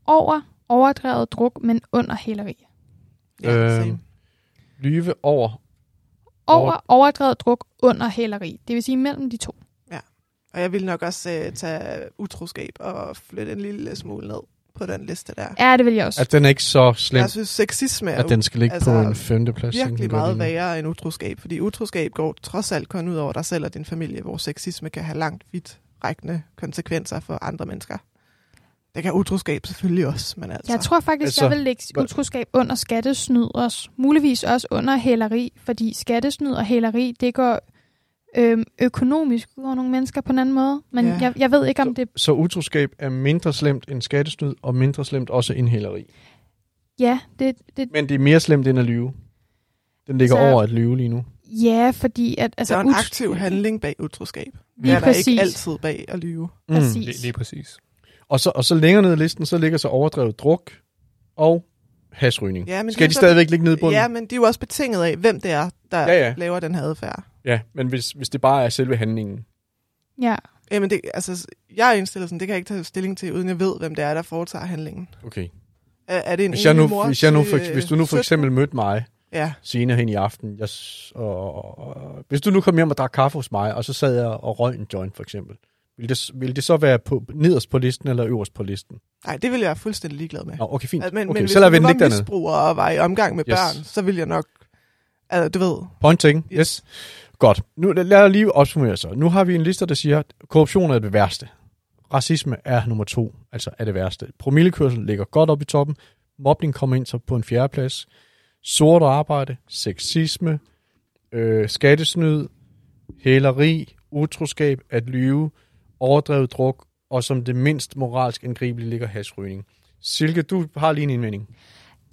over overdrevet druk, men under hæleri. Ja, same. Lyve over. Over overdrevet druk, under hæleri. Det vil sige mellem de to. Og jeg vil nok også øh, tage utroskab og flytte en lille smule ned på den liste der. Ja, det vil jeg også. At den er ikke så slem, Jeg synes, sexisme er at den skal ligge altså, på en femteplads. virkelig meget værre end utroskab, fordi utroskab går trods alt kun ud over dig selv og din familie, hvor sexisme kan have langt vidt rækkende konsekvenser for andre mennesker. Det kan utroskab selvfølgelig også, men altså... Jeg tror faktisk, Altså, jeg vil lægge utroskab under skattesnyd også. Muligvis også under hæleri, fordi skattesnyd og hæleri, det går øhm, økonomisk ud over nogle mennesker på en anden måde. Men Ja. ja. jeg, jeg ved ikke, om det... Så utroskab er mindre slemt end skattesnyd, og mindre slemt også end hæleri. Ja, det, det, Men det er mere slemt end at lyve. Den ligger Så- over at lyve lige nu. ja fordi at... Altså, Altså, der er en ut- aktiv handling bag utroskab. Lige er der præcis. ikke altid bag at lyve. Mm. Præcis. Lige, lige præcis. Og, så, og så længere ned i listen, så ligger så overdrevet druk og hasrygning. Ja, men Skal er de så- stadigvæk ligge nede i bunden? Ja, men det er jo også betinget af, hvem det er, der Ja, ja. laver den her adfærd. Ja men hvis, hvis det bare er selve handlingen. Ja, Jamen, det, altså, jeg er indstillet sådan, det kan jeg ikke tage stilling til, uden jeg ved, hvem det er, der foretager handlingen. Okay. Er, er det en Hvis, jeg nu, mor hvis, jeg nu til, for, øh, hvis du nu for 17? eksempel mødte mig Ja, senere hen i aften, jeg, s- og, og, hvis du nu kom hjem og drak kaffe hos mig, og så sad jeg og røg en joint for eksempel, vil det, vil det så være på, nederst på listen eller øverst på listen? nej, det vil jeg være fuldstændig ligeglad med. Nå, okay, fint. Altså, men, okay, men hvis den var dernede. misbruger og var i omgang med Yes. børn, så vil jeg nok, altså, du ved, Point taken. Yes. Godt. Nu lad os lige opsummere så. Nu har vi en liste, der siger, at korruption er det værste. Racisme er nummer to, altså er det værste. Promillekørsel ligger godt op i toppen. Mobning kommer ind så på en fjerde plads. Sort arbejde, sexisme, øh, skattesnyd, hæleri, utroskab, at lyve, overdrevet druk, og som det mindst moralsk angribelige ligger hasrygning. Silke, du har lige en indvending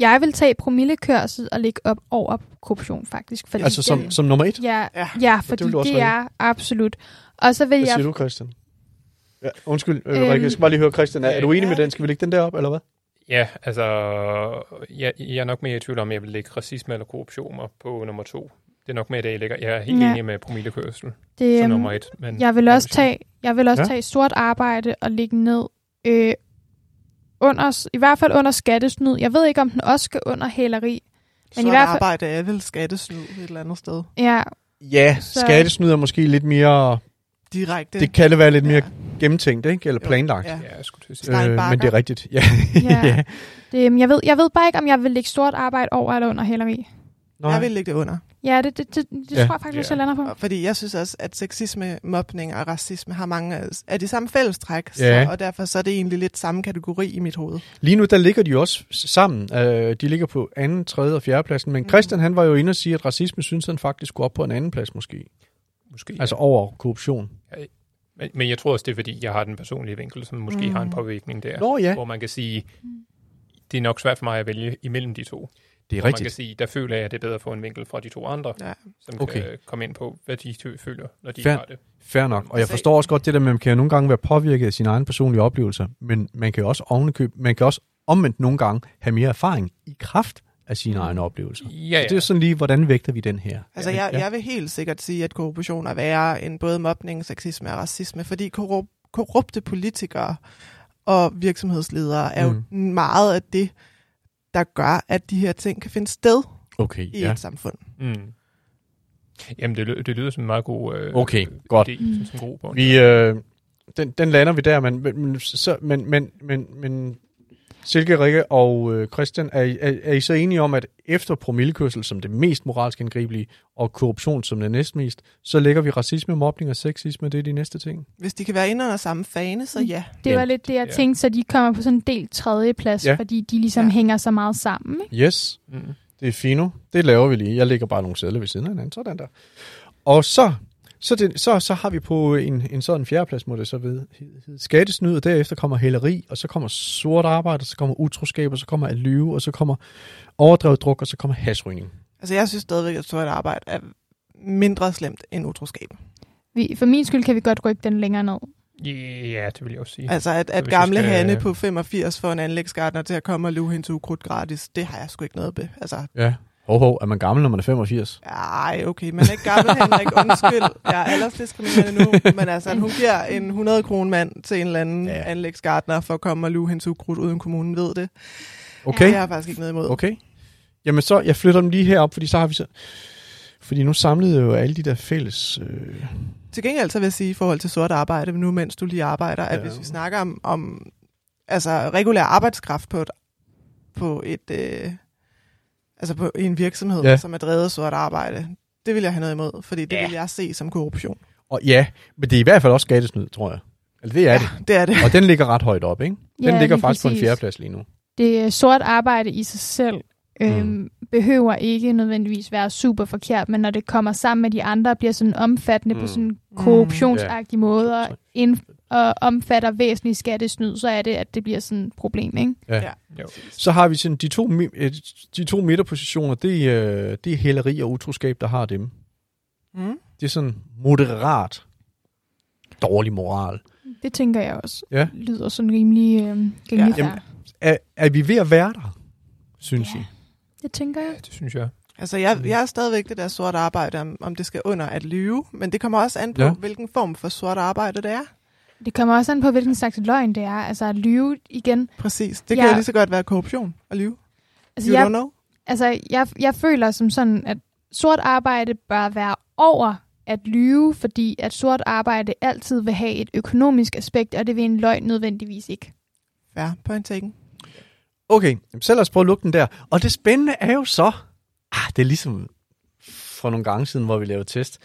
jeg vil tage promillekørsel og lægge op over korruption, faktisk. Fordi Altså som, den, som nummer et? Ja, Ja. ja, fordi det vælge. er absolut. Og så vil Hvad jeg siger du, Christian? Ja, undskyld, øh, Øhm, Rikke, jeg skal bare lige høre, Christian, er, er du enig med ja. den? Skal vi lægge den der op, eller hvad? Ja, altså, jeg, jeg er nok mere i tvivl om, jeg vil lægge racisme eller korruption op på nummer to. Det er nok mere det, jeg ligger. Jeg er helt Ja. enig med promillekørsel det, som øhm, nummer et. Men Jeg vil også tage, jeg vil også Ja. tage sort arbejde og lægge ned øh, under, i hvert fald under skattesnyd. Jeg ved ikke, om den også skal under hæleri. Men i i hvert fald- arbejde er vel skattesnyd et eller andet sted. Ja, Ja, Så- skattesnyd er måske lidt mere, Direkte. det kan det være lidt mere Ja. gennemtænkt, ikke? Eller Jo, planlagt. Ja. Ja, jeg skulle til at sige. Øh, men det er rigtigt. Ja. Ja. ja. det, jeg, ved, jeg ved bare ikke, om jeg vil lægge stort arbejde over eller under hæleri. Nej. Jeg vil lægge det under. Ja, det, det, det, det Ja. tror jeg faktisk, Ja. jeg lander på. Fordi jeg synes også, at sexisme, mobning og racisme har mange af- de samme fællestræk, Ja. så, og derfor så er det egentlig lidt samme kategori i mit hoved. Lige nu, der ligger de jo også sammen. Øh, de ligger på anden, tredje og fjerde pladsen. Men Mm. Christian, han var jo inde og sige, at racisme synes han faktisk skulle op på en anden plads måske. Måske. Altså over korruption. Men, men jeg tror også, det er, fordi jeg har den personlige vinkel, som måske Mm. har en påvirkning der. Nå ja, Hvor man kan sige, det er nok svært for mig at vælge imellem de to. det er Hvor man kan rigtigt. sige, der føler jeg, at det er bedre at få en vinkel fra de to andre, Ja. som Okay. kan komme ind på, hvad de to føler, når de Fair. har det. Fair nok. Og jeg Altså- forstår også godt det der med, at man kan jo nogle gange være påvirket af sine egne personlige oplevelser, men man kan jo også ovenikøb, man kan også omvendt nogle gange have mere erfaring i kraft af sine egne oplevelser. Ja, Så ja. det er sådan lige, hvordan vægter vi den her? Altså, Ja, jeg, jeg vil helt sikkert sige, at korruption er værre end både mobning, sexisme og racisme, fordi korrup- korrupte politikere og virksomhedsledere er jo meget af det, der gør, at de her ting kan finde sted Okay, i ja. et samfund. Mm. Jamen, det, det lyder som en meget god øh, Okay, godt. idé, Mm. som en god. Vi, øh, den, den lander vi der, men, men, men, så, men, men, men, men Silke, Rikke og øh, Christian, er, I- er, er I så enige om, at efter promillekørsel som det mest moralsk angribelige, og korruption som det næstmest, så lægger vi racisme, mobning og sexisme, det er de næste ting? Hvis de kan være inde under samme fane, så ja. Det var Ja. lidt det, jeg tænkte, så de kommer på sådan en del tredje plads, Ja. fordi de ligesom ja. hænger så meget sammen. Ikke? Yes, Mm. det er fino. Det laver vi lige. Jeg lægger bare nogle sædler ved siden af hinanden. Sådan der. Og så, så, det, så, så har vi på en, en sådan fjerdeplads, må det så ved, skattesnyd, og derefter kommer hæleri, og så kommer sort arbejde, og så kommer utroskab, og så kommer at lyve, og så kommer overdrevet druk, og så kommer hasrygning. Altså, jeg synes stadigvæk, at sort arbejde er mindre slemt end utroskab. Vi, for min skyld kan vi godt rykke den længere ned. Ja, det vil jeg også sige. Altså, at, at gamle skal- Hanne på 85 får en anlægsgartner til at komme og luge hendes ukrudt gratis, det har jeg sgu ikke noget ved. Altså, Ja. Hov, hov, er man gammel, når man er 85? ej, okay, man er ikke gammel, Henrik, undskyld. Jeg er aldersdiskriminerende nu, men altså, hun giver en 100 kroner mand til en eller anden Ja. anlægsgartner for at komme og luge hendes ukrudt, uden kommunen ved det. Okay, Det har jeg faktisk ikke noget imod. okay. Jamen så, jeg flytter dem lige herop, fordi så har vi så... Fordi nu samlede jo alle de der fælles... Øh, Til gengæld så vil jeg sige i forhold til sort arbejde, nu mens du lige arbejder, at Ja. hvis vi snakker om, om altså regulær arbejdskraft på et, på et øh, altså på en virksomhed, Ja. ja. som er drevet af sort arbejde, det vil jeg have noget imod, fordi det Ja. ja. vil jeg se som korruption. og ja, men det er i hvert fald også skattesnyd, tror jeg. Eller det er det. Det er det. Og den ligger ret højt op, ikke? Den Ja, ligger faktisk på en præcis. fjerdeplads lige nu. Det er sort arbejde i sig selv øhm, Mm. mm. behøver ikke nødvendigvis være super forkert, men når det kommer sammen med de andre, bliver sådan omfattende Mm. på sådan korruptionsagtige Ja. måder, ind, og omfatter væsentlige skattesnyd, så er det, at det bliver sådan et problem, ikke? Ja. Ja. Jo. Så har vi sådan de to, de to midterpositioner, det er, det er hæleri og utroskab, der har dem. Mm. Det er sådan moderat dårlig moral. Det tænker jeg også. Ja. Lyder sådan rimelig, øh, rimelig Ja. ja. Jamen, Er, er vi ved at være der, synes Ja. I? Det tænker Ja, jeg. det synes jeg. Altså, jeg, jeg er stadigvæk det der sort arbejde, om, om det skal under at lyve, men det kommer også an på, Ja. ja. hvilken form for sort arbejde det er. Det kommer også an på, hvilken slags løgn det er. Altså at lyve igen. Præcis. Det Ja. kan jo lige så godt være korruption at lyve. Altså, You jeg, don't know. altså jeg, jeg føler som sådan, at sort arbejde bør være over at lyve, fordi at sort arbejde altid vil have et økonomisk aspekt, og det vil en løgn nødvendigvis ikke. Ja, point taken. Okay, så lad os prøve at lukke den der. Og det spændende er jo så, ah, det er ligesom for nogle gange siden, hvor vi lavede test.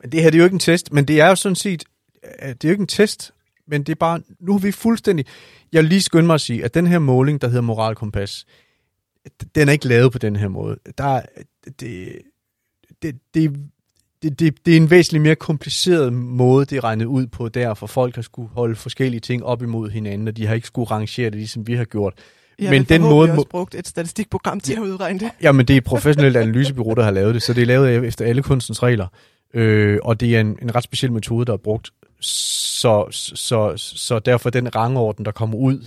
Men det her det er jo ikke en test, men det er jo sådan set, øh, det er jo ikke en test, men det er bare, nu er vi fuldstændig, jeg vil lige skynde mig at sige, at den her måling, der hedder Moralkompas, den er ikke lavet på den her måde. Der, det, det, det, det, det, det er en væsentligt mere kompliceret måde, det er regnet ud på der, for folk har skulle holde forskellige ting op imod hinanden, og de har ikke skulle rangere det, ligesom vi har gjort. Jeg Men den måde må- også brugt et statistikprogram til at udregne det. Jamen, det er et professionelt analysebyrå, der har lavet det, så det er lavet efter alle kunstens regler. Øh, og det er en, en ret speciel metode, der er brugt. Så, så, så derfor den rangorden, der kommer ud,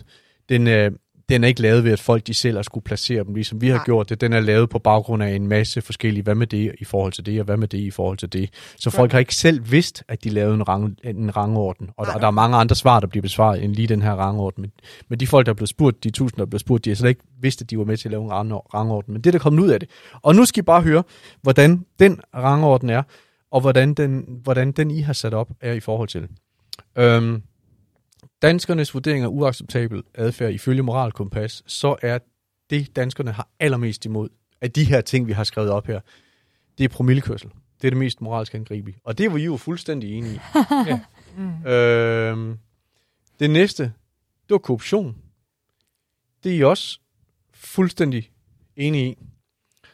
den, øh, den er ikke lavet ved, at folk de selv har skulle placere dem, ligesom vi har Nej. gjort det. Den er lavet på baggrund af en masse forskellige, hvad med det i forhold til det, og hvad med det i forhold til det. Så folk har ikke selv vidst, at de lavede en, rang, en rangorden. Og der, der er mange andre svar, der bliver besvaret end lige den her rangorden. Men, men de folk, der er blevet spurgt, de tusind, der er blevet spurgt, de har slet ikke vidst, at de var med til at lave en rang- rangorden. Men det er der kommet ud af det. Og nu skal I bare høre, hvordan den rangorden er, og hvordan den, hvordan den I har sat op, er i forhold til. Øhm, danskernes vurdering af uacceptabel adfærd ifølge moralkompas, så er det, danskerne har allermest imod af de her ting, vi har skrevet op her, det er promillekørsel. Det er det mest moralsk angribelige. Og det var I jo fuldstændig enige i. Mm. Øhm, det næste, det var korruption. Det er I også fuldstændig enige i.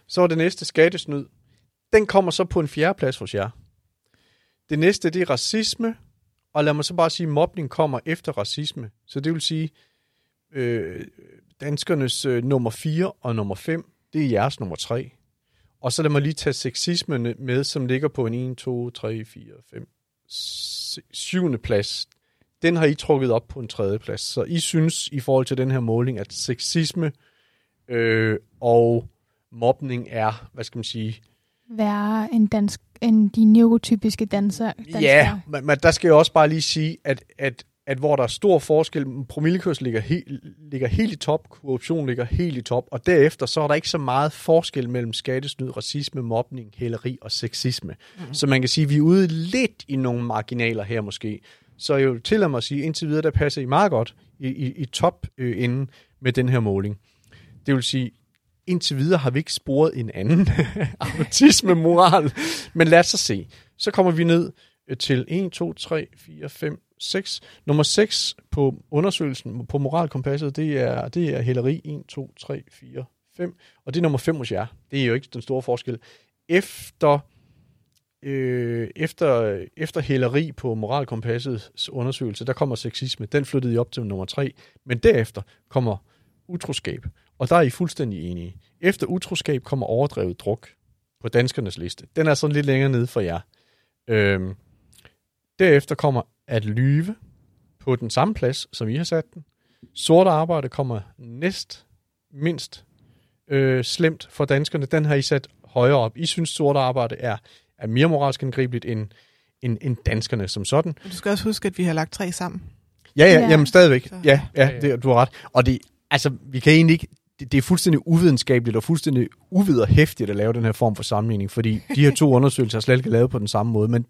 Så var det næste skattesnyd. Den kommer så på en fjerde plads hos jer. Det næste, det er racisme. Og lad mig så bare sige, at mobning kommer efter racisme. Så det vil sige, øh, danskernes øh, nummer 4 og nummer 5, det er jeres nummer 3. Og så lad mig lige tage sexisme med, som ligger på en 1, 2, 3, 4, 5, s- syvende plads. Den har I trukket op på en tredje plads. Så I synes i forhold til den her måling, at sexisme øh, og mobning er, hvad skal man sige, være en dansk, end de neurotypiske danser, danskere. Ja, men, men der skal jeg også bare lige sige, at, at, at hvor der er stor forskel, promillekørsel ligger, he, ligger helt i top, korruption ligger helt i top, og derefter så er der ikke så meget forskel mellem skattesnyd, racisme, mobning, hæleri og sexisme. Mm. Så man kan sige, at vi er ude lidt i nogle marginaler her måske, Så jeg vil tillade mig at sige, indtil videre, der passer I meget godt i, i, i top øh, enden med den her måling. Det vil sige, indtil videre har vi ikke sporet en anden autisme-moral. Men lad os så se. Så kommer vi ned øh, til 1, 2, 3, 4, 5, 6. Nummer 6 på undersøgelsen på moralkompasset, det er, det er hæleri 1, 2, 3, 4, 5. Og det er nummer 5 hos jer. Det er jo ikke den store forskel. Efter, øh, efter, efter hæleri på moralkompassets undersøgelse, der kommer sexisme. Den flyttede I op til nummer 3. Men derefter kommer utroskab. Og der er I fuldstændig enige. Efter utroskab kommer overdrevet druk på danskernes liste. Den er sådan lidt længere nede for jer. Øhm, derefter kommer at lyve på den samme plads, som I har sat den. Sort arbejde kommer næst mindst øh, slemt for danskerne. Den har I sat højere op. I synes, sort arbejde er, er mere moralsk angribeligt end, end, end danskerne som sådan. Du skal også huske, at vi har lagt tre sammen. Ja, ja, Ja. jamen stadigvæk. Så- Ja, ja, det, du har ret. Og det, altså, vi kan egentlig ikke, det, det er fuldstændig uvidenskabeligt og fuldstændig uvederhæftigt at lave den her form for sammenligning, fordi de her to undersøgelser er slet ikke lavet på den samme måde. Men,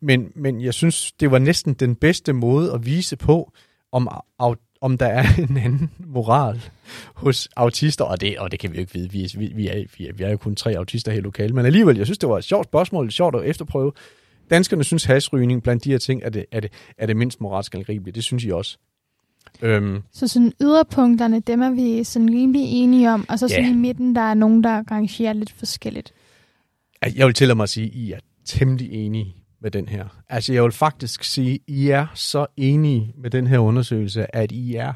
men, men jeg synes, det var næsten den bedste måde at vise på, om, om der er en anden moral hos autister, og det, og det kan vi jo ikke vide. Vi, er- vi, vi, er, vi, er, vi er jo kun tre autister her i lokalet, men alligevel, jeg synes, det var et sjovt spørgsmål, et sjovt at efterprøve. Danskerne synes, hasrygning blandt de her ting er det, er det, er det mindst moralsk angribelige. Det synes I også. Øhm, Så sådan yderpunkterne, dem er vi sådan rimelig enige om. Og så sådan Ja. i midten, der er nogen, der rangerer lidt forskelligt. Jeg vil tillade mig at sige, at I er temmelig enige med den her. Altså, jeg vil faktisk sige, at I er så enige med den her undersøgelse, at I er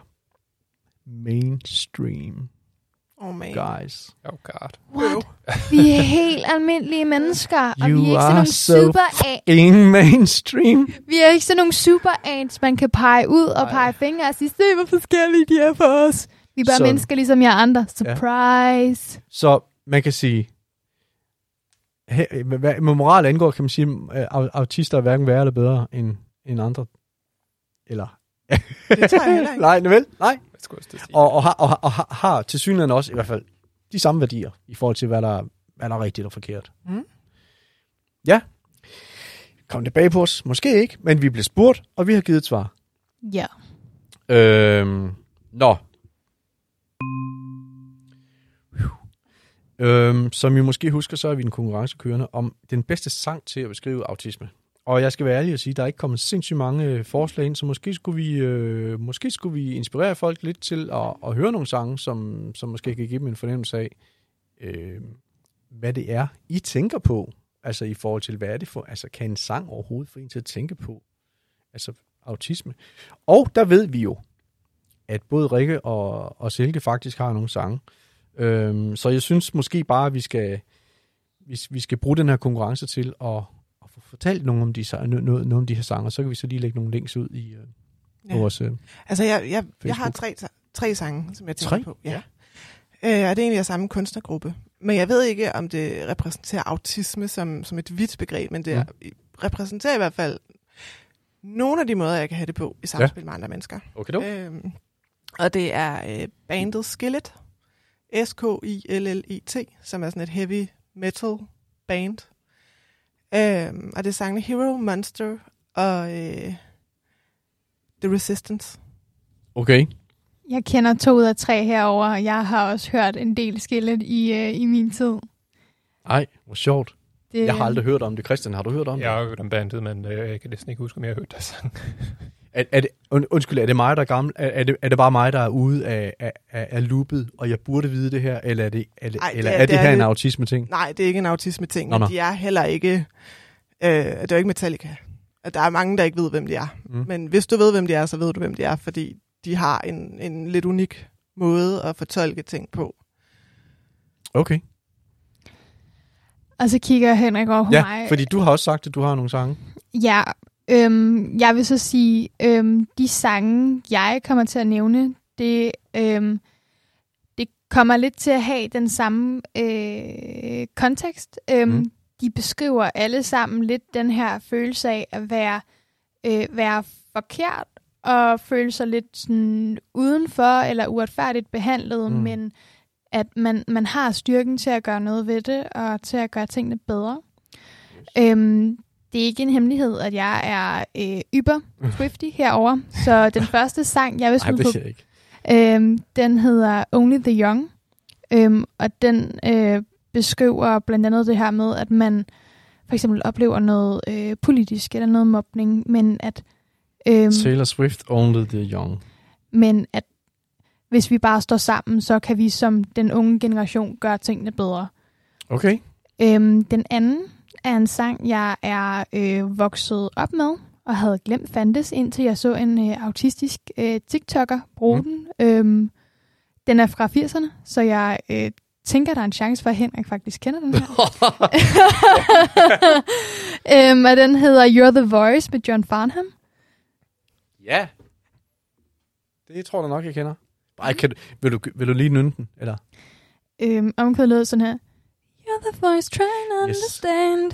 mainstream Oh man. guys. Oh god. What? Vi er helt almindelige mennesker, og You vi er ikke sådan nogle so super Ingen mainstream. Vi er ikke sådan nogle super ants, man kan pege ud og pege fingre og sige, se hvor forskellige de er for os. Vi er bare Sådan. mennesker ligesom jer andre. Surprise. Så man kan sige, hvad moral angår, kan man sige, at au- autister er hverken værre eller bedre end, end andre. Eller? Det tager jeg ikke. Nej, vel? Nej. Skulle jeg sige? Og, og, har, og, og har, har til synligheden også i hvert fald de samme værdier i forhold til, hvad der, hvad der er rigtigt og forkert. Mm. Ja. Kom tilbage på os. Måske ikke, men vi blev spurgt, og vi har givet et svar. Ja. Øhm, nå. Øhm, som I måske husker, så er vi en konkurrence kørende om den bedste sang til at beskrive autisme. Og jeg skal være ærlig og sige, at der er ikke kommet sindssygt mange øh, forslag ind, så måske skulle vi, øh, måske skulle vi inspirere folk lidt til at, at høre nogle sange, som, som måske kan give dem en fornemmelse af, øh, hvad det er, I tænker på. Altså i forhold til, hvad er det for, altså kan en sang overhovedet få en til at tænke på? Altså autisme. Og der ved vi jo, at både Rikke og, og Silke faktisk har nogle sange. Øhm, så jeg synes måske bare, at vi skal, vi, vi skal bruge den her konkurrence til at få fortalt nogle om de, noget, noget om de her sange, så kan vi så lige lægge nogle links ud i øh, Ja. vores... Øh, Altså, jeg, jeg, jeg har tre, tre sange, som jeg tænker Tre? på. Ja. Øh, og det er egentlig af samme kunstnergruppe. Men jeg ved ikke, om det repræsenterer autisme som, som et vidt begreb, men det mm. repræsenterer i hvert fald nogle af de måder, jeg kan have det på i samspil ja. med andre mennesker. okay, dog. Øhm, og det er øh, bandet Skillet, S-K-I-L-L-I-T, som er sådan et heavy metal band. Øhm, og det er sangene Hero, Monster og øh, The Resistance. Okay. Jeg kender to ud af tre herover, og jeg har også hørt en del skillet i, øh, i min tid. Ej, hvor sjovt. Det, Jeg har aldrig hørt om det. Christian, har du hørt om det? Jeg har hørt om bandet, men øh, jeg kan næsten ikke huske, om jeg har hørt deres sang. Er, er det und, undskyld, er det mig, der er gammel? Er, er, det, er det bare mig, der er ude af, af, af, loopet, og jeg burde vide det her? Eller er det, er det, Ej, det eller er- er det, det er her en det- autisme-ting? Nej, det er ikke en autisme-ting, Nå, men nå. de er heller ikke... Øh, det er jo ikke Metallica. Der er mange, der ikke ved, hvem de er. Mm. Men hvis du ved, hvem de er, så ved du, hvem de er, fordi de har en, en lidt unik måde at fortolke ting på. Okay. Og så kigger Henrik over på Ja, mig. fordi du har også sagt, at du har nogle sange. Ja, øhm, jeg vil så sige, øhm, de sange, jeg kommer til at nævne, det, øhm, det kommer lidt til at have den samme øh, kontekst. Øhm, Mm. De beskriver alle sammen lidt den her følelse af at være, øh, være forkert og føle sig lidt sådan udenfor eller uretfærdigt behandlet, Mm. men at man, man har styrken til at gøre noget ved det og til at gøre tingene bedre. Øhm, det er ikke en hemmelighed, at jeg er øh, yber Swifty herover. Så den første sang, jeg vil smide på, øhm, den hedder Only the Young. Øhm, og den øh, beskriver blandt andet det her med, at man for eksempel oplever noget øh, politisk eller noget mobning, men at, øhm, Taylor Swift, Only the Young. men at hvis vi bare står sammen, så kan vi som den unge generation gøre tingene bedre. Okay. Øhm, den anden er en sang, jeg er øh, vokset op med, og havde glemt fandtes, indtil jeg så en øh, autistisk øh, TikToker bruge Mm. den. Øhm, den er fra 80'erne, så jeg øh, tænker, der er en chance for, at Henrik faktisk kender den her. øhm, og den hedder You're the Voice med John Farnham. ja. Det tror jeg nok, jeg kender. Ej, kan du, vil, du, vil du lige nynne den? Eller? Øhm, omkvædet lød sådan her. You're the voice trying to Yes. understand.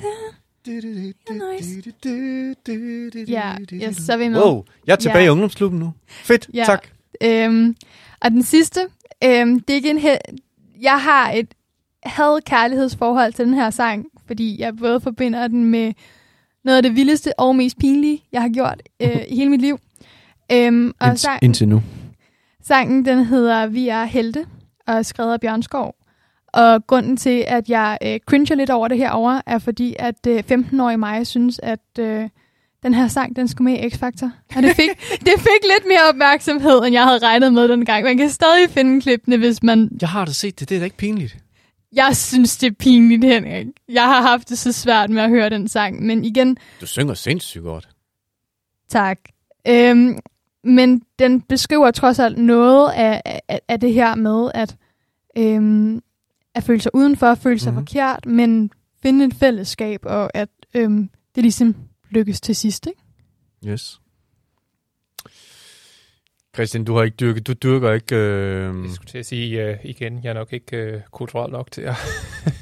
Ja, yes, så er vi med. Wow, jeg er tilbage Ja. i ungdomsklubben nu. Fedt, Ja. tak. Øhm, og den sidste, øhm, det er ikke en he- jeg har et had kærlighedsforhold til den her sang, fordi jeg både forbinder den med noget af det vildeste og mest pinlige, jeg har gjort øh, i hele mit liv. Øhm, og Ind, sang, indtil nu. sangen den hedder Vi er helte og er skrevet af Bjørn Skov. Og grunden til, at jeg øh, cringer lidt over det her over, er fordi, at øh, 15-årige mig synes, at øh, den her sang, den skulle med i X-Factor. Og det fik, det fik lidt mere opmærksomhed, end jeg havde regnet med den gang. Man kan stadig finde klippene, hvis man... Jeg har da set det, det er da ikke pinligt. Jeg synes, det er pinligt, Henrik. Jeg har haft det så svært med at høre den sang. Men igen, Du synger sindssygt godt. Tak. Øhm, men den beskriver trods alt noget af, af, af det her med at, øhm, at føle sig udenfor, at føle sig mm-hmm. forkert, men finde et fællesskab, og at øhm, det ligesom lykkes til sidst. Ikke? Yes. Christian, du har ikke dyrket, du dyrker ikke... Øh... Jeg skulle til at sige uh, igen, jeg er nok ikke uh, kulturel nok til at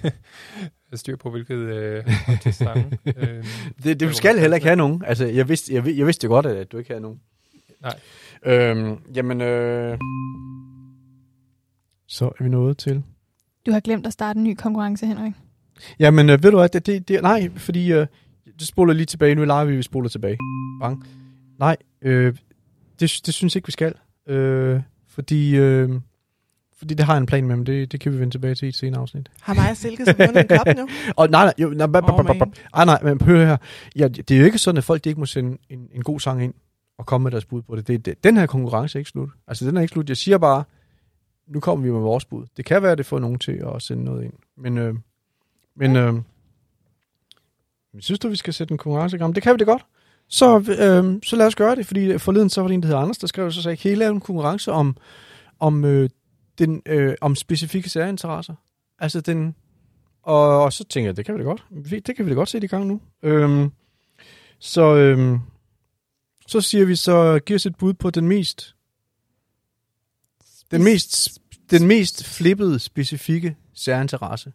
have styr på, hvilket uh, artistsange. øhm, Det, det, du skal heller ikke have nogen. Altså, jeg vidste, jeg, jeg vidste godt, at du ikke havde nogen. Nej. Øhm, jamen, øh... Så er vi nået til... Du har glemt at starte en ny konkurrence, Henrik. Jamen, øh, ved du hvad, det, det, det, nej, fordi øh, det spoler lige tilbage. Nu leger vi, vi spoler tilbage. Bang. Nej, øh, det, det synes jeg ikke, vi skal. Øh, fordi, øh, fordi det har jeg en plan med, men det, det kan vi vende tilbage til i et senere afsnit. Har og Silke så vundet en kop nu? Og nej, nej, jo, nej. Ah, nej, men hør her. Ja, det er jo ikke sådan, at folk de ikke må sende en, en god sang ind og komme med deres bud på det. det, det den her konkurrence er ikke slut. Altså, den er ikke slut. Jeg siger bare, nu kommer vi med vores bud. Det kan være, at det får nogen til at sende noget ind. Men, øh, men øh, synes du, vi skal sætte en konkurrence i gang? Det kan vi det godt. Så, øh, så lad os gøre det, fordi forleden så var det en, der hedder Anders, der skrev så sagde, kan I lave en konkurrence om, om, øh, den, øh, om specifikke særinteresser? Altså den, og, og så tænker jeg, det kan vi da godt. Det kan vi da godt sætte i gang nu. Øhm, så, øhm, så siger vi så, giv os et bud på den mest, den mest, den mest flippede specifikke særinteresse,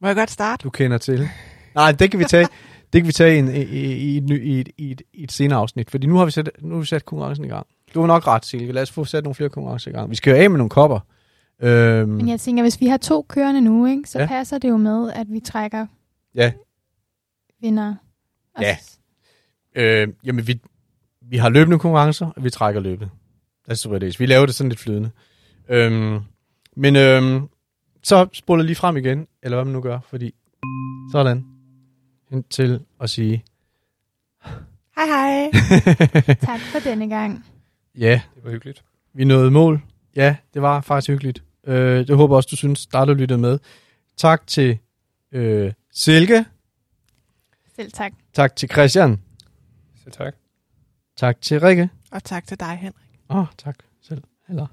Må jeg godt starte? du kender til. Nej, det kan vi tage, det kan vi tage i, en, i, i, i, et, i, et, i, et, i et senere afsnit, fordi nu har vi sat, nu har vi sat konkurrencen i gang. Du har nok ret, Silke. Lad os få sat nogle flere konkurrencer i gang. Vi skal jo af med nogle kopper. Øhm, Men jeg tænker, hvis vi har to kørende nu, ikke, så Ja. passer det jo med, at vi trækker Ja. vinder. Og Ja. Øh, jamen, vi, vi har løbende konkurrencer, og vi trækker løbet. It is. Vi laver det sådan lidt flydende. Øhm, men øhm, så spoler lige frem igen, eller hvad man nu gør, fordi sådan, hen til at sige, Hej hej. Tak for denne gang. ja, det var hyggeligt. vi nåede mål. Ja, det var faktisk hyggeligt. Øh, det håber også, du synes, der du lyttede med. Tak til øh, Silke. Selv tak. Tak til Christian. Så tak. Tak til Rikke. Og tak til dig, Henrik. Åh, oh, tak selv. Eller.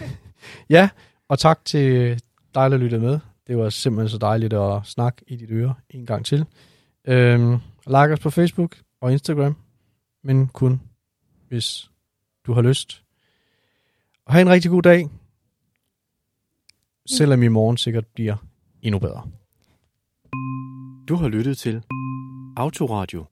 ja, og tak til dig, der lyttede med. Det var simpelthen så dejligt at snakke i dit øre en gang til. Øhm, like os på Facebook og Instagram, men kun hvis du har lyst. Og have en rigtig god dag, selvom i morgen sikkert bliver endnu bedre. Du har lyttet til Autoradio